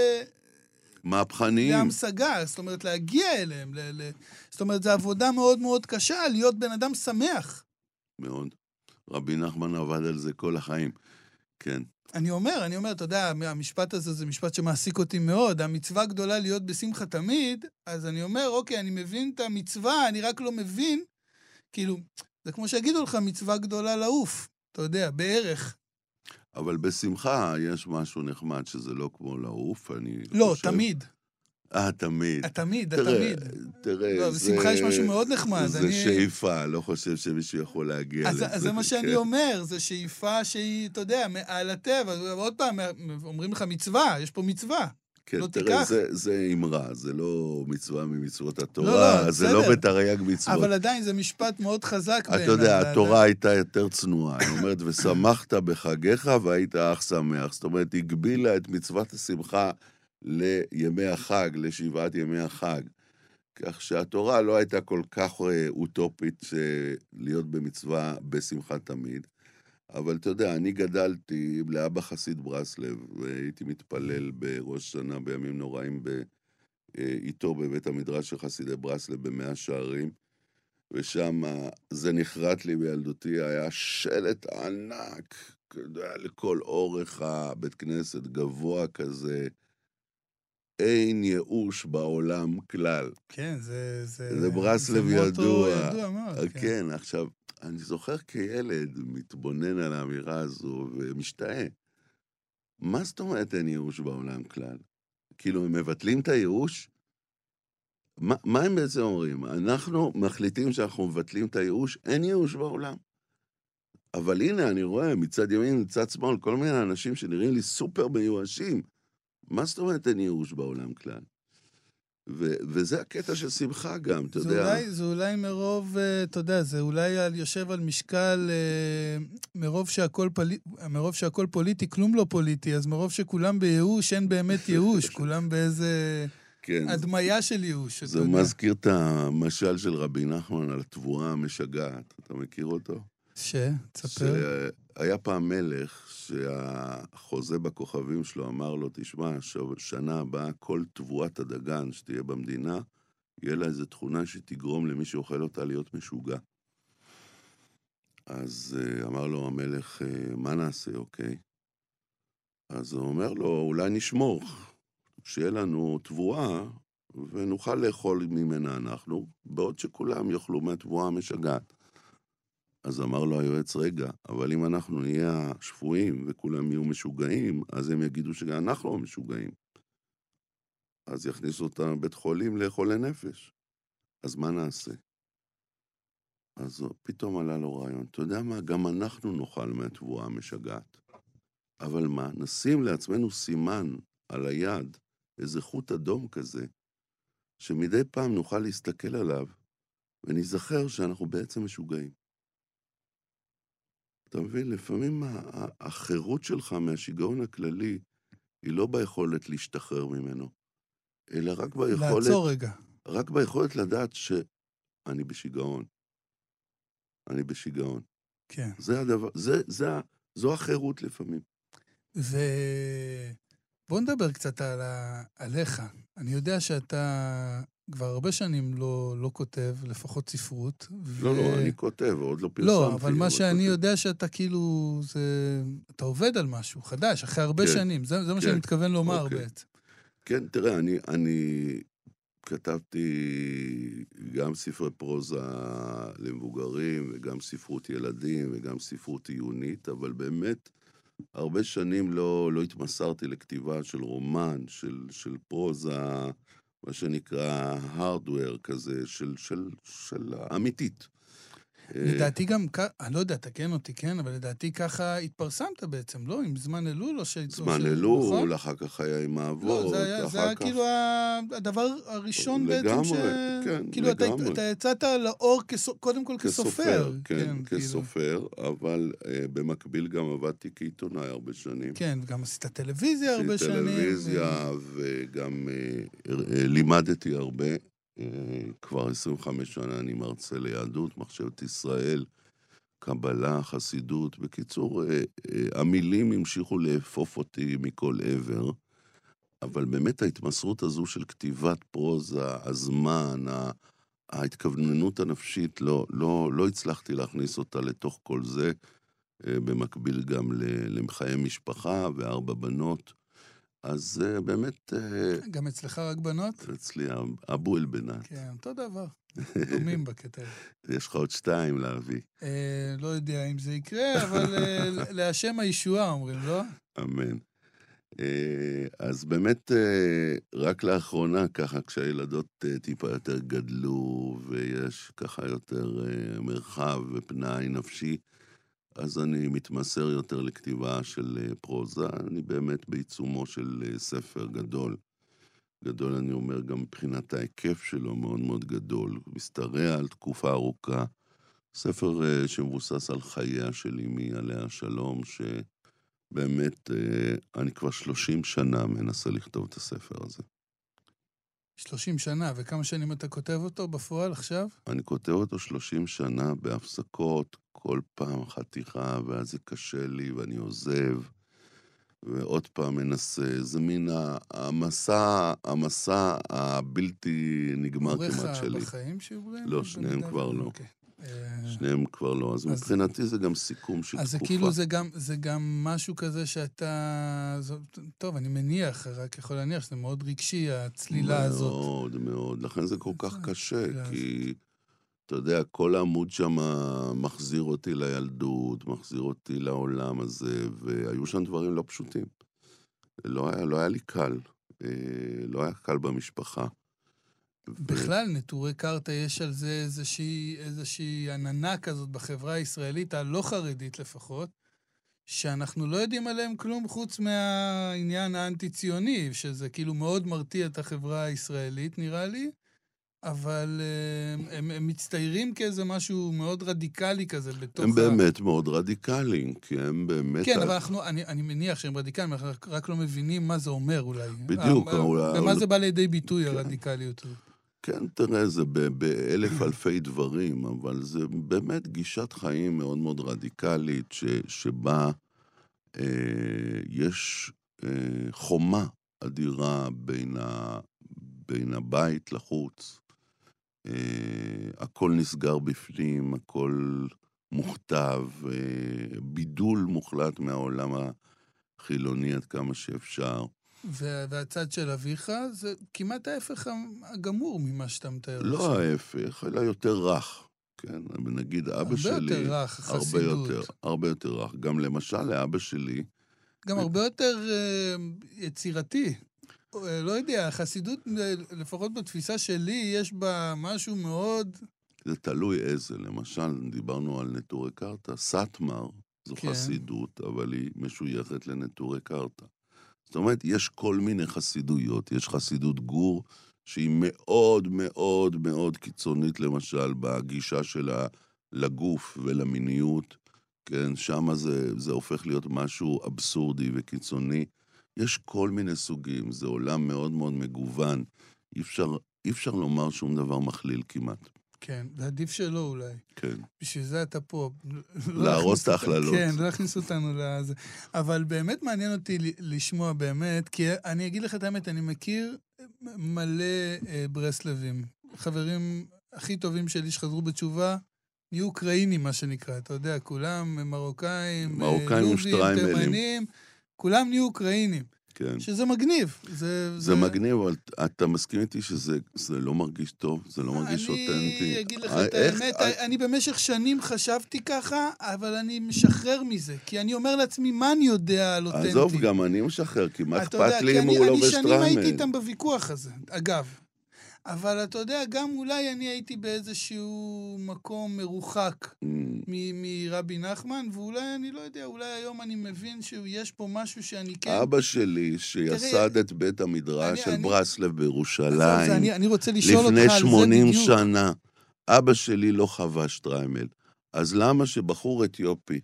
מהפכניים. להמשגה, זאת אומרת, להגיע אליהם. ל... ל... זאת אומרת, זו עבודה מאוד מאוד קשה להיות בן אדם שמח. מאוד. רבי נחמן עבד על זה כל החיים. כן. אני אומר, אני אומר, אתה יודע, המשפט הזה זה משפט שמעסיק אותי מאוד. המצווה גדולה להיות בשמחה תמיד, אז אני אומר, אוקיי, אני מבין את המצווה, אני רק לא מבין, כאילו, זה כמו שיגידו לך, מצווה גדולה לעוף, אתה יודע, בערך. אבל בשמחה יש משהו נחמד שזה לא כמו לעוף, אני לא, חושב... תמיד. אה, תמיד. התמיד, תראה, התמיד. תראה, לא, בשמחה יש משהו מאוד נחמד. זה אני- שאיפה, לא חושב שמישהו יכול להגיע אז לזה. אז זה מה שאני כן. אומר, זו שאיפה שהיא, אתה יודע, מעל הטבע. עוד פעם, אומרים לך מצווה, יש פה מצווה. כן, לא תראה, תיקח. זה, זה אמרה, זה לא מצווה ממצוות לא, התורה, לא, זה בסדר. לא בתרי"ג מצוות. אבל עדיין זה משפט מאוד חזק בעיניי. אתה יודע, זה התורה הייתה יותר צנועה. היא אומרת, ושמחת בחגיך והיית אך שמח. זאת אומרת, הגבילה את מצוות השמחה לימי החג, לשבעת ימי החג. כך שהתורה לא הייתה כל כך אה, אוטופית אה, להיות במצווה בשמחה תמיד. אבל אתה יודע, אני גדלתי לאבא חסיד ברסלב, והייתי מתפלל בראש שנה בימים נוראים ב... אה, איתו בבית המדרש של חסידי ברסלב במאה שערים, ושם זה נחרט לי בילדותי, היה שלט ענק, לכל אורך הבית כנסת, גבוה כזה, אין ייאוש בעולם כלל. כן, זה... זה, זה ברסלב ידוע. ידוע מאוד. כן. כן, עכשיו, אני זוכר כילד מתבונן על האמירה הזו ומשתאה. מה זאת אומרת אין ייאוש בעולם כלל? כאילו, הם מבטלים את הייאוש? מה, מה הם בעצם אומרים? אנחנו מחליטים שאנחנו מבטלים את הייאוש, אין ייאוש בעולם. אבל הנה, אני רואה מצד ימין, מצד שמאל, כל מיני אנשים שנראים לי סופר מיואשים. מה זאת אומרת אין ייאוש בעולם כלל? ו- וזה הקטע של שמחה גם, אתה זה יודע. אולי, זה אולי מרוב, אה, אתה יודע, זה אולי על, יושב על משקל, אה, מרוב שהכל, פלי, מרוב שהכל פוליטי, כלום לא פוליטי, אז מרוב שכולם בייאוש, אין באמת ייאוש, [laughs] כולם באיזה כן, הדמיה של ייאוש. זה אתה יודע. מזכיר את המשל של רבי נחמן על התבואה המשגעת. אתה מכיר אותו? ש? תספר. שהיה פעם מלך שהחוזה בכוכבים שלו אמר לו, תשמע, שנה הבאה כל תבואת הדגן שתהיה במדינה, יהיה לה איזו תכונה שתגרום למי שאוכל אותה להיות משוגע. אז אה, אמר לו המלך, אה, מה נעשה, אוקיי? אז הוא אומר לו, אולי נשמור, שיהיה לנו תבואה, ונוכל לאכול ממנה אנחנו, בעוד שכולם יאכלו מהתבואה המשגעת. אז אמר לו היועץ, רגע, אבל אם אנחנו נהיה שפויים וכולם יהיו משוגעים, אז הם יגידו שגם אנחנו המשוגעים. אז יכניסו אותנו לבית חולים לחולי נפש. אז מה נעשה? אז פתאום עלה לו רעיון, אתה יודע מה, גם אנחנו נאכל מהתבואה המשגעת. אבל מה, נשים לעצמנו סימן על היד, איזה חוט אדום כזה, שמדי פעם נוכל להסתכל עליו וניזכר שאנחנו בעצם משוגעים. אתה מבין? לפעמים החירות שלך מהשיגעון הכללי היא לא ביכולת להשתחרר ממנו, אלא רק ביכולת, לעצור רגע. רק ביכולת לדעת שאני בשיגעון. אני בשיגעון. כן. זה הדבר, זה, זה, זו החירות לפעמים. ו... בוא נדבר קצת על ה... עליך. אני יודע שאתה כבר הרבה שנים לא, לא כותב, לפחות ספרות. לא, לא, אני כותב, עוד לא פרסמתי. לא, אבל מה שאני כותב. יודע שאתה כאילו, זה... אתה עובד על משהו חדש, אחרי הרבה כן. שנים. זה, זה מה כן. שאני מתכוון לומר אוקיי. בעצם. כן, תראה, אני, אני כתבתי גם ספרי פרוזה למבוגרים, וגם ספרות ילדים, וגם ספרות עיונית, אבל באמת, הרבה שנים לא, לא התמסרתי לכתיבה של רומן, של, של פרוזה, מה שנקרא hardware כזה, של, של, של אמיתית. לדעתי גם, אני לא יודע, תקן אותי, כן, אבל לדעתי ככה התפרסמת בעצם, לא? עם זמן אלול או ש... זמן ש- אלול, נכון? אחר כך היה עם האבות, לא, זה היה, זה אחר היה כך... כאילו הדבר הראשון בעצם לגמרי, ש... כן, כאילו, אתה, לגמרי. אתה יצאת לאור קודם כל כסופר. כן, כאילו. כסופר, אבל אה, במקביל גם עבדתי כעיתונאי הרבה שנים. כן, וגם עשית טלוויזיה הרבה עשיתי שנים. טלוויזיה, וגם אה, אה, לימדתי הרבה. כבר 25 שנה אני מרצה ליהדות, מחשבת ישראל, קבלה, חסידות. בקיצור, אה, אה, המילים המשיכו לאפוף אותי מכל עבר, אבל באמת ההתמסרות הזו של כתיבת פרוזה, הזמן, ההתכווננות הנפשית, לא, לא, לא הצלחתי להכניס אותה לתוך כל זה. אה, במקביל גם ל- לחיי משפחה וארבע בנות. אז אה, באמת, אה, גם אצלך רק בנות? אצלי אבו אל-בנת. כן, אותו דבר. דומים בקטע הזה. [laughs] יש לך עוד שתיים להביא, אה, לא יודע אם זה יקרה, אבל [laughs] להשם הישועה אומרים, לא? אמן. אה, אז באמת, רק לאחרונה, ככה, כשהילדות טיפה יותר גדלו, ויש ככה יותר מרחב ופנאי נפשי, אז אני מתמסר יותר לכתיבה של פרוזה. אני באמת בעיצומו של ספר גדול. גדול, אני אומר, גם מבחינת ההיקף שלו מאוד מאוד גדול. משתרע על תקופה ארוכה. ספר שמבוסס על חייה של אמי, עליה השלום, ש... באמת, אה, אני כבר 30 שנה מנסה לכתוב את הספר הזה. 30 שנה, וכמה שנים אתה כותב אותו בפועל עכשיו? אני כותב אותו 30 שנה בהפסקות, כל פעם חתיכה, ואז זה קשה לי ואני עוזב, ועוד פעם מנסה. זה מין המסע, המסע הבלתי נגמר כמעט שלי. הוריך בחיים שעוברים? לא, שניהם כבר לא. אוקיי. שניהם כבר לא. אז, אז מבחינתי זה גם סיכום של אז תקופה. אז כאילו זה גם, זה גם משהו כזה שאתה... זאת, טוב, אני מניח, רק יכול להניח שזה מאוד רגשי, הצלילה מאוד, הזאת. מאוד, מאוד. לכן זה כל כך קשה, כי... אתה יודע, כל העמוד שם מחזיר אותי לילדות, מחזיר אותי לעולם הזה, והיו שם דברים לא פשוטים. לא היה, לא היה לי קל. אה, לא היה קל במשפחה. בכלל, נטורי קרתא, יש על זה איזושהי, איזושהי עננה כזאת בחברה הישראלית, הלא חרדית לפחות, שאנחנו לא יודעים עליהם כלום חוץ מהעניין האנטי-ציוני, שזה כאילו מאוד מרתיע את החברה הישראלית, נראה לי, אבל אה, הם, הם מצטיירים כאיזה משהו מאוד רדיקלי כזה בתוך הם ה... הם באמת מאוד רדיקליים, כי הם באמת... כן, אבל אנחנו, אני, אני מניח שהם רדיקליים, אנחנו רק לא מבינים מה זה אומר אולי. בדיוק. ומה זה בא לידי ביטוי, כן. הרדיקליות הזאת. כן, תראה, זה באלף אלפי דברים, אבל זה באמת גישת חיים מאוד מאוד רדיקלית, ש, שבה אה, יש אה, חומה אדירה בין, ה, בין הבית לחוץ. אה, הכל נסגר בפנים, הכל מוכתב, אה, בידול מוחלט מהעולם החילוני עד כמה שאפשר. והצד של אביך זה כמעט ההפך הגמור ממה שאתה מתאר. לא ההפך, אלא יותר רך. כן, נגיד אבא שלי... הרבה יותר רך, חסידות. הרבה יותר, הרבה יותר רך. גם למשל לאבא שלי... גם ו... הרבה יותר uh, יצירתי. Uh, לא יודע, החסידות, לפחות בתפיסה שלי, יש בה משהו מאוד... זה תלוי איזה. למשל, דיברנו על נטורי קרתא, סאטמר זו כן. חסידות, אבל היא משויכת לנטורי קרתא. זאת אומרת, יש כל מיני חסידויות. יש חסידות גור, שהיא מאוד מאוד מאוד קיצונית, למשל, בגישה שלה לגוף ולמיניות. כן, שם זה, זה הופך להיות משהו אבסורדי וקיצוני. יש כל מיני סוגים, זה עולם מאוד מאוד מגוון. אי אפשר, אי אפשר לומר שום דבר מכליל כמעט. כן, ועדיף שלא אולי. כן. בשביל זה אתה פה. לא להרוס את ההכללות. כן, לא להכניס אותנו לזה. אבל באמת מעניין אותי לשמוע באמת, כי אני אגיד לך את האמת, אני מכיר מלא אה, ברסלבים. חברים הכי טובים שלי שחזרו בתשובה, נהיו אוקראינים, מה שנקרא, אתה יודע, כולם מרוקאים, מרוקאים לובים, תימנים, כולם נהיו אוקראינים. כן. שזה מגניב. זה, זה... זה מגניב, אבל אתה מסכים איתי שזה לא מרגיש טוב? זה לא מרגיש אני אותנטי? אני אגיד לך אה, את האמת, איך... אני במשך שנים חשבתי ככה, אבל אני משחרר מזה. כי אני אומר לעצמי, מה אני יודע על אותנטי? עזוב, גם אני משחרר, כי מה אכפת לי אם הוא לובש טראמל? אני שנים הייתי איתם בוויכוח הזה, אגב. אבל אתה יודע, גם אולי אני הייתי באיזשהו מקום מרוחק mm. מרבי נחמן, ואולי, אני לא יודע, אולי היום אני מבין שיש פה משהו שאני כן... אבא שלי, שיסד את בית המדרש של. ברסלב בירושלים. לפני 80 שנה, אבא שלי לא חבש שטריימל. אז למה שבחור אתיופי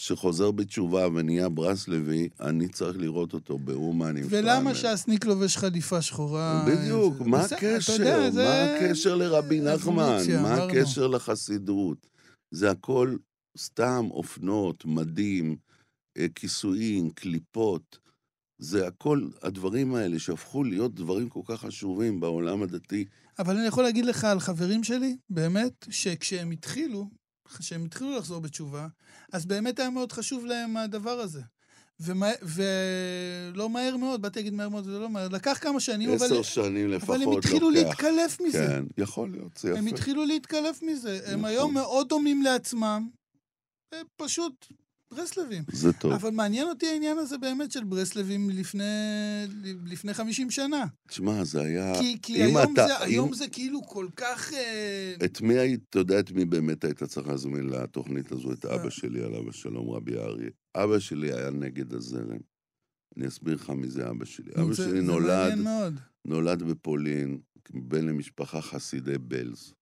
שחוזר בתשובה ונהיה ברסלבי, אני צריך לראות אותו באומן עם ולמה שהסניק לובש חליפה שחורה? בדיוק, מה הקשר? מה הקשר לרבי נחמן? מה הקשר לחסידות? זה הכל סתם אופנות, מדים, אה, כיסויים, קליפות. זה הכל, הדברים האלה שהפכו להיות דברים כל כך חשובים בעולם הדתי. אבל אני יכול להגיד לך על חברים שלי, באמת, שכשהם התחילו, כשהם התחילו לחזור בתשובה, אז באמת היה מאוד חשוב להם הדבר הזה. ומה, ולא מהר מאוד, באתי להגיד מהר מאוד, זה לא מהר, לקח כמה שנים, אבל... עשר שנים לפחות לוקח. אבל הם התחילו לוקח. להתקלף מזה. כן, יכול להיות, זה יפה. הם התחילו להתקלף מזה. נכון. הם היום מאוד דומים לעצמם, פשוט ברסלבים. זה טוב. אבל מעניין אותי העניין הזה באמת של ברסלבים לפני, לפני 50 שנה. תשמע, זה היה... כי, כי היום, אתה- זה, אם- היום זה כאילו כל כך... אה, את מי היית, אתה יודע את מי באמת היית צריך להזמין לתוכנית הזו? את אה. אבא שלי, עליו השלום, רבי אריה. אבא שלי היה נגד הזרם. אני אסביר לך מי זה אבא שלי. אבא זה- שלי זה נולד. נולד בפולין, בן למשפחה חסידי בלז.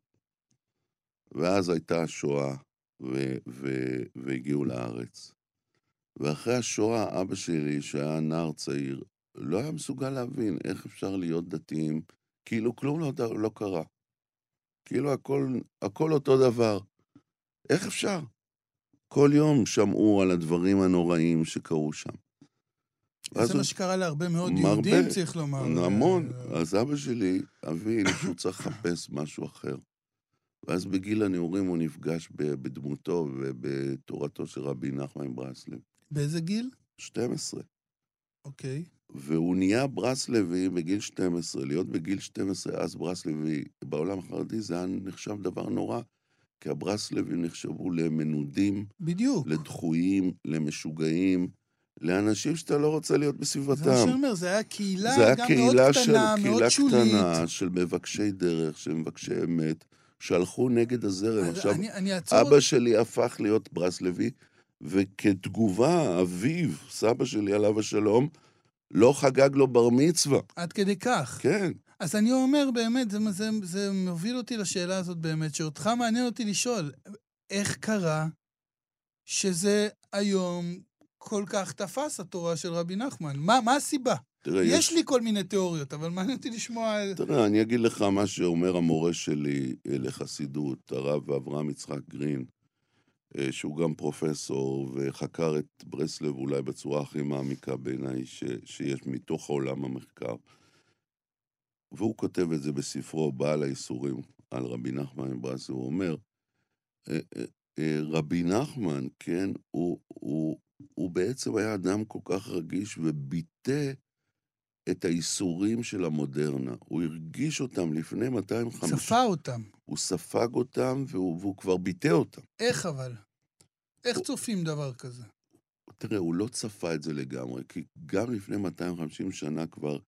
ואז הייתה השואה, ו- ו- והגיעו לארץ. ואחרי השואה, אבא שלי, שהיה נער צעיר, לא היה מסוגל להבין איך אפשר להיות דתיים, כאילו כלום לא, לא קרה. כאילו הכל, הכל אותו דבר. איך אפשר? כל יום שמעו על הדברים הנוראים שקרו שם. זה הוא- מה שקרה להרבה מאוד מרבה. יהודים, צריך לומר. המון. אה, אז אבא שלי הבין [coughs] שהוא צריך לחפש משהו אחר. ואז בגיל הנעורים הוא נפגש בדמותו ובתורתו של רבי נחמן ברסלב. באיזה גיל? 12. אוקיי. והוא נהיה ברסלבי בגיל 12. להיות בגיל 12, אז ברסלבי, בעולם החרדי זה היה נחשב דבר נורא, כי הברסלבים נחשבו למנודים, בדיוק. לדחויים, למשוגעים, לאנשים שאתה לא רוצה להיות בסביבתם. זה מה שאני אומר, זה היה קהילה זה היה גם מאוד קהילה של, קטנה, מאוד קהילה שולית. קטנה של מבקשי דרך, של מבקשי אמת, שהלכו נגד הזרם. עכשיו, אני, אני. אבא שלי הפך להיות ברסלבי, וכתגובה, אביו, סבא שלי עליו השלום, לא חגג לו בר מצווה. עד כדי כך. כן, אז אני אומר באמת, זה, זה, זה מוביל אותי לשאלה הזאת באמת, שאותך מעניין אותי לשאול, איך קרה שזה היום כל כך תפס התורה של רבי נחמן? מה, מה הסיבה? תראה, יש לי כל מיני תיאוריות, אבל מעניין אותי לשמוע... תראה, אני אגיד לך מה שאומר המורה שלי אה, לחסידות, הרב אברהם יצחק גרין, אה, שהוא גם פרופסור וחקר את ברסלב אולי בצורה הכי מעמיקה בעיניי ש- שיש מתוך עולם המחקר. והוא כותב את זה בספרו, בעל האיסורים, על רבי נחמן מברסלב, הוא אומר, אה, רבי נחמן, כן, הוא, הוא, הוא בעצם היה אדם כל כך רגיש וביטא את האיסורים של המודרנה. הוא הרגיש אותם לפני 250... צפה אותם. הוא ספג אותם והוא, והוא כבר ביטא אותם. איך אבל? איך צופים דבר כזה? תראה, הוא לא צפה את זה לגמרי, כי גם לפני 250 שנה כבר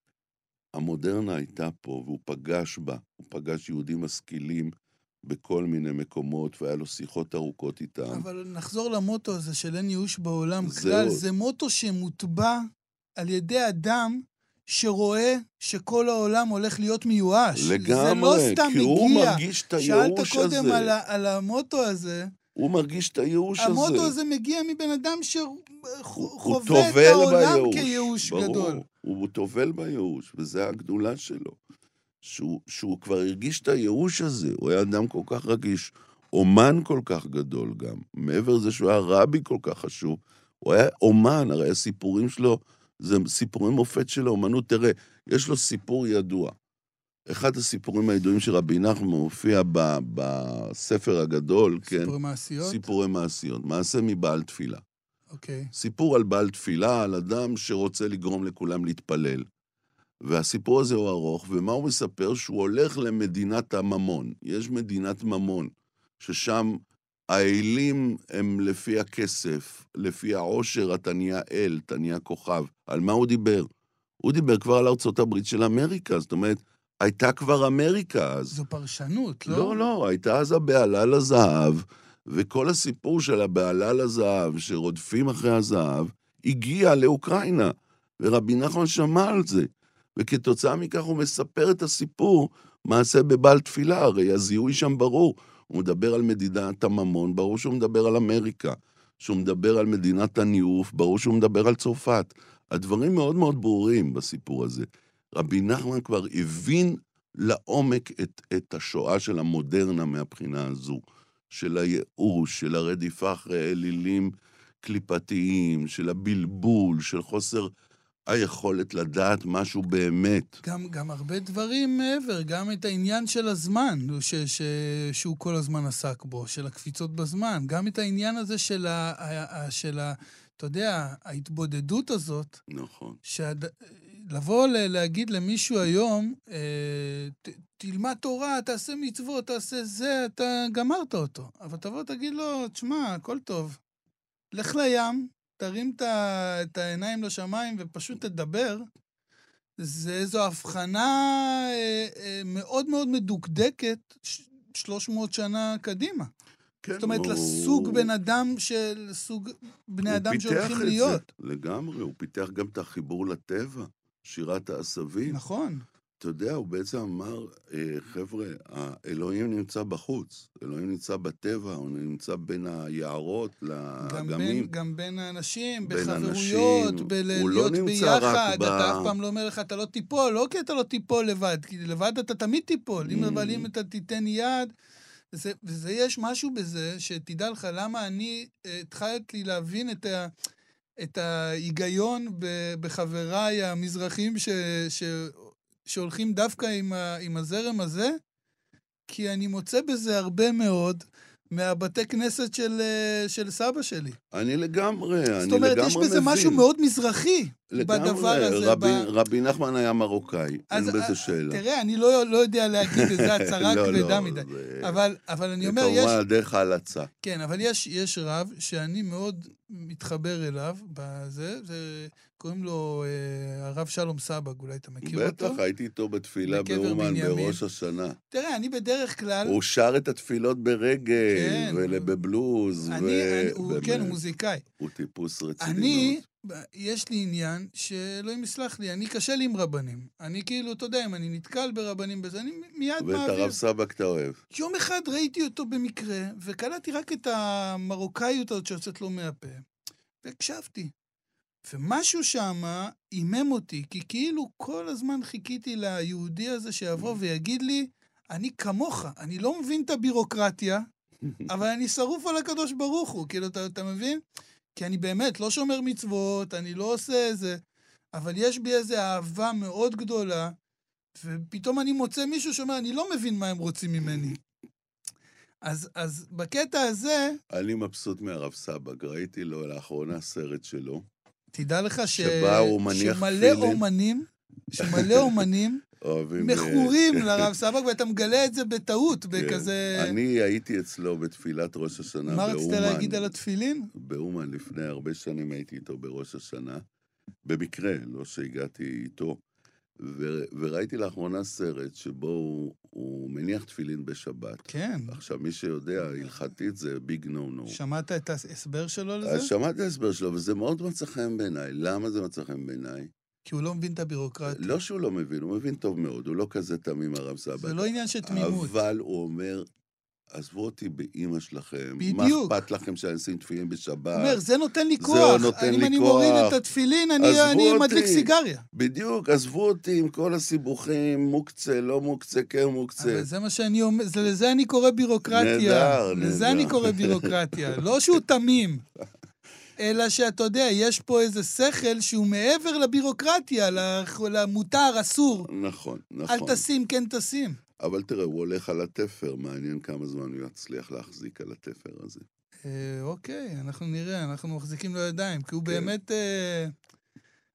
המודרנה הייתה פה, והוא פגש בה. הוא פגש יהודים משכילים בכל מיני מקומות, והיה לו שיחות ארוכות איתם. אבל נחזור למוטו הזה של אין ייאוש בעולם זהו. כלל. זה מוטו שמוטבע על ידי אדם שרואה שכל העולם הולך להיות מיואש. זה לגמרי, לא סתם כי הוא מגיע. מרגיש את שאלת הייאוש קודם הזה. על, ה- על המוטו הזה. הוא מרגיש את הייאוש הזה. המוטו הזה מגיע מבן אדם הוא- הוא שחווה את טובל העולם בייאוש. כייאוש ברור, גדול. הוא טובל בייאוש, וזה הגדולה שלו. שהוא, שהוא כבר הרגיש את הייאוש הזה, הוא היה אדם כל כך רגיש, אומן כל כך גדול גם. מעבר לזה שהוא היה רבי כל כך חשוב, הוא היה אומן, הרי הסיפורים שלו, זה סיפורי מופת של האומנות. תראה, יש לו סיפור ידוע. אחד הסיפורים הידועים של רבי נחמן מופיע ב, בספר הגדול, כן? סיפורי מעשיות? סיפורי מעשיות, מעשה מבעל תפילה. אוקיי. סיפור על בעל תפילה, על אדם שרוצה לגרום לכולם להתפלל. והסיפור הזה הוא ארוך, ומה הוא מספר? שהוא הולך למדינת הממון. יש מדינת ממון, ששם האלים הם לפי הכסף, לפי העושר אתה נהיה אל, אתה נהיה כוכב. על מה הוא דיבר? הוא דיבר כבר על ארצות הברית של אמריקה, זאת אומרת, הייתה כבר אמריקה אז. זו פרשנות, לא? לא, לא, הייתה אז הבהלה לזהב, וכל הסיפור של הבהלה לזהב, שרודפים אחרי הזהב, הגיע לאוקראינה, ורבי נחמן שמע על זה. וכתוצאה מכך הוא מספר את הסיפור, מעשה בבעל תפילה, הרי הזיהוי שם ברור. הוא מדבר על מדינת הממון, ברור שהוא מדבר על אמריקה. שהוא מדבר על מדינת הניאוף, ברור שהוא מדבר על צרפת. הדברים מאוד מאוד ברורים בסיפור הזה. רבי נחמן כבר הבין לעומק את, את השואה של המודרנה מהבחינה הזו, של הייאוש, של הרדיפה אחרי אלילים קליפתיים, של הבלבול, של חוסר היכולת לדעת משהו באמת. גם, גם הרבה דברים מעבר, גם את העניין של הזמן, ש, ש, שהוא כל הזמן עסק בו, של הקפיצות בזמן, גם את העניין הזה של ה... ה, ה של ה אתה יודע, ההתבודדות הזאת, נכון. שעד... לבוא ל- להגיד למישהו היום, אה, ת, תלמד תורה, תעשה מצוות, תעשה זה, אתה גמרת אותו. אבל תבוא, תגיד לו, תשמע, הכל טוב. לך לים, תרים את העיניים לשמיים ופשוט תדבר. זה איזו הבחנה אה, אה, מאוד מאוד מדוקדקת, ש- 300 שנה קדימה. כן, זאת אומרת, הוא- לסוג בן אדם של... סוג בני אדם הוא שהולכים פיתח את להיות. זה, לגמרי, הוא פיתח גם את החיבור לטבע, שירת העשבים. נכון. אתה יודע, הוא בעצם אמר, אה, חבר'ה, האלוהים נמצא בחוץ, אלוהים נמצא בטבע, הוא נמצא בין היערות גם בין, לאגמים. גם בין האנשים, בין בחברויות. בלהיות לא ביחד. ב- אתה אף פעם לא אומר לך, אתה לא תיפול, לא כי אתה לא תיפול לבד, כי לבד אתה תמיד תיפול. אם Mm. אבל אם אתה תיתן יד... זה, וזה יש משהו בזה, שתדע לך למה אני אה, התחלתי להבין את, ה, את ההיגיון בחבריי המזרחים ש, ש, שהולכים דווקא עם, ה, עם הזרם הזה, כי אני מוצא בזה הרבה מאוד מהבתי כנסת של, אה, של סבא שלי. אני לגמרי, אני לגמרי מבין. זאת אומרת, יש בזה משהו מאוד מזרחי לגמרי, בדבר הזה. רבי, ב... רבי נחמן היה מרוקאי, אין אה, בזה שאלה. תראה, אני לא, לא יודע להגיד את זה הצהרה [laughs] לא, כבדה לא, מדי. זה- אבל, אבל אני זה אומר, יש... כמובן על דרך ההלצה. כן, אבל יש, יש רב שאני מאוד מתחבר אליו בזה, זה, קוראים לו אה, הרב שלום סבג, אולי אתה מכיר בטח, אותו? הייתי איתו בתפילה באומן. בראש השנה. תראה, אני בדרך כלל... הוא שר את התפילות ברגל, כן. ובבלוז, אני, ו... הוא, כן, הוא מוזיקאי. הוא טיפוס רציני אני, מאוד. יש לי עניין שאלוהים יסלח לי, אני קשה לי עם רבנים. אני כאילו, אתה יודע, אם אני נתקל ברבנים בזה, אני מיד ואת מעביר. הרב סבק אתה אוהב. יום אחד ראיתי אותו במקרה, וקלטתי רק את המרוקאיות הזאת שיוצאת לו מהפה, והקשבתי. ומשהו שם עימם אותי, כי כאילו כל הזמן חיכיתי ליהודי הזה שיבוא ויגיד לי, אני כמוך, אני לא מבין את הבירוקרטיה, [laughs] אבל אני שרוף על הקדוש ברוך הוא, כאילו, אתה, אתה מבין? כי אני באמת לא שומר מצוות, אני לא עושה איזה, אבל יש בי איזו אהבה מאוד גדולה, ופתאום אני מוצא מישהו שאומר, אני לא מבין מה הם רוצים ממני. אז, אז בקטע הזה, אני מבסוט מהרב סבג, ראיתי לו לאחרונה סרט שלו. תדע לך ש... שבה הוא מניח שמלא תפילין. אומנים, שמלא אומנים. [laughs] אה, מכורים לרב סבג, ואתה מגלה את זה בטעות, כן. בכזה... אני הייתי אצלו בתפילת ראש השנה מה באומן. רצית להגיד על התפילין? באומן לפני הרבה שנים הייתי איתו בראש השנה. במקרה, לא שהגעתי איתו. ו- וראיתי לאחרונה סרט שבו הוא, הוא מניח תפילין בשבת. כן. עכשיו, מי שיודע, הלכתית זה ביג נו נו. שמעת את ההסבר שלו אז לזה? שמעתי את ההסבר שלו, וזה מאוד מצא חן בעיניי. למה זה מצא חן בעיניי? כי הוא לא מבין את הבירוקרטיה. לא שהוא לא מבין, הוא מבין טוב מאוד, הוא לא כזה תמים הרב סבא. זה לא עניין של תמימות. אבל הוא אומר, עזבו אותי באימא שלכם. בדיוק. מה אכפת לכם שאני אשים תפילין בשבת? הוא אומר, זה נותן לי זה כוח. נותן אם לי אני כוח. מוריד את התפילין, אני, אני. מדליק סיגריה. בדיוק, עזבו אותי עם כל הסיבוכים, מוקצה, לא מוקצה, כן מוקצה. אבל זה מה שאני אומר, זה, לזה אני קורא בירוקרטיה. נהדר, לזה נהדר. אני קורא בירוקרטיה. לא שהוא תמים, [laughs] אלא שאתה יודע, יש פה איזה שכל שהוא מעבר לבירוקרטיה, למותר, אסור. נכון, אל נכון. תשים, כן תשים. אבל תראה, הוא הולך על התפר, מעניין כמה זמן הוא יצליח להחזיק על התפר הזה. אה, אוקיי, אנחנו נראה, אנחנו מחזיקים לו ידיים, כי הוא כן. באמת... אה,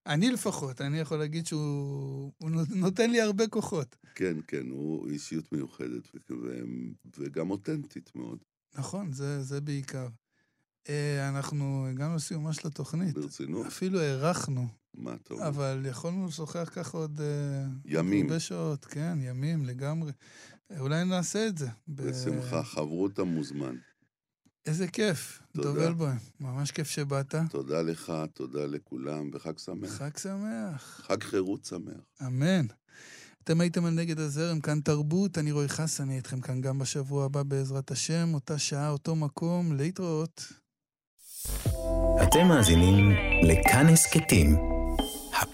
אני לפחות, אני יכול להגיד שהוא הוא נות- נותן לי הרבה כוחות. כן, כן, הוא אישיות מיוחדת וגם אותנטית מאוד, נכון, זה, זה בעיקר. אה, אנחנו הגענו לסיומה של התוכנית. ברצינות. אפילו הארכנו, מה אתה אומר? אבל יכולנו לשוחח ככה עוד... אה, ימים. הרבה שעות, כן, ימים לגמרי. אולי נעשה את זה. ב- בשמחה, חברותא מוזמן. איזה כיף, תודה. דובל בוים. ממש כיף שבאת. תודה לך, תודה לכולם, וחג שמח. חג שמח. חג חירות שמח. אמן. אתם הייתם על נגד הזרם, כאן תרבות, אני רועי חסן, אני איתכם כאן גם בשבוע הבא בעזרת השם, אותה שעה, אותו מקום, להתראות. אתם מאזינים לכאן הסכתים,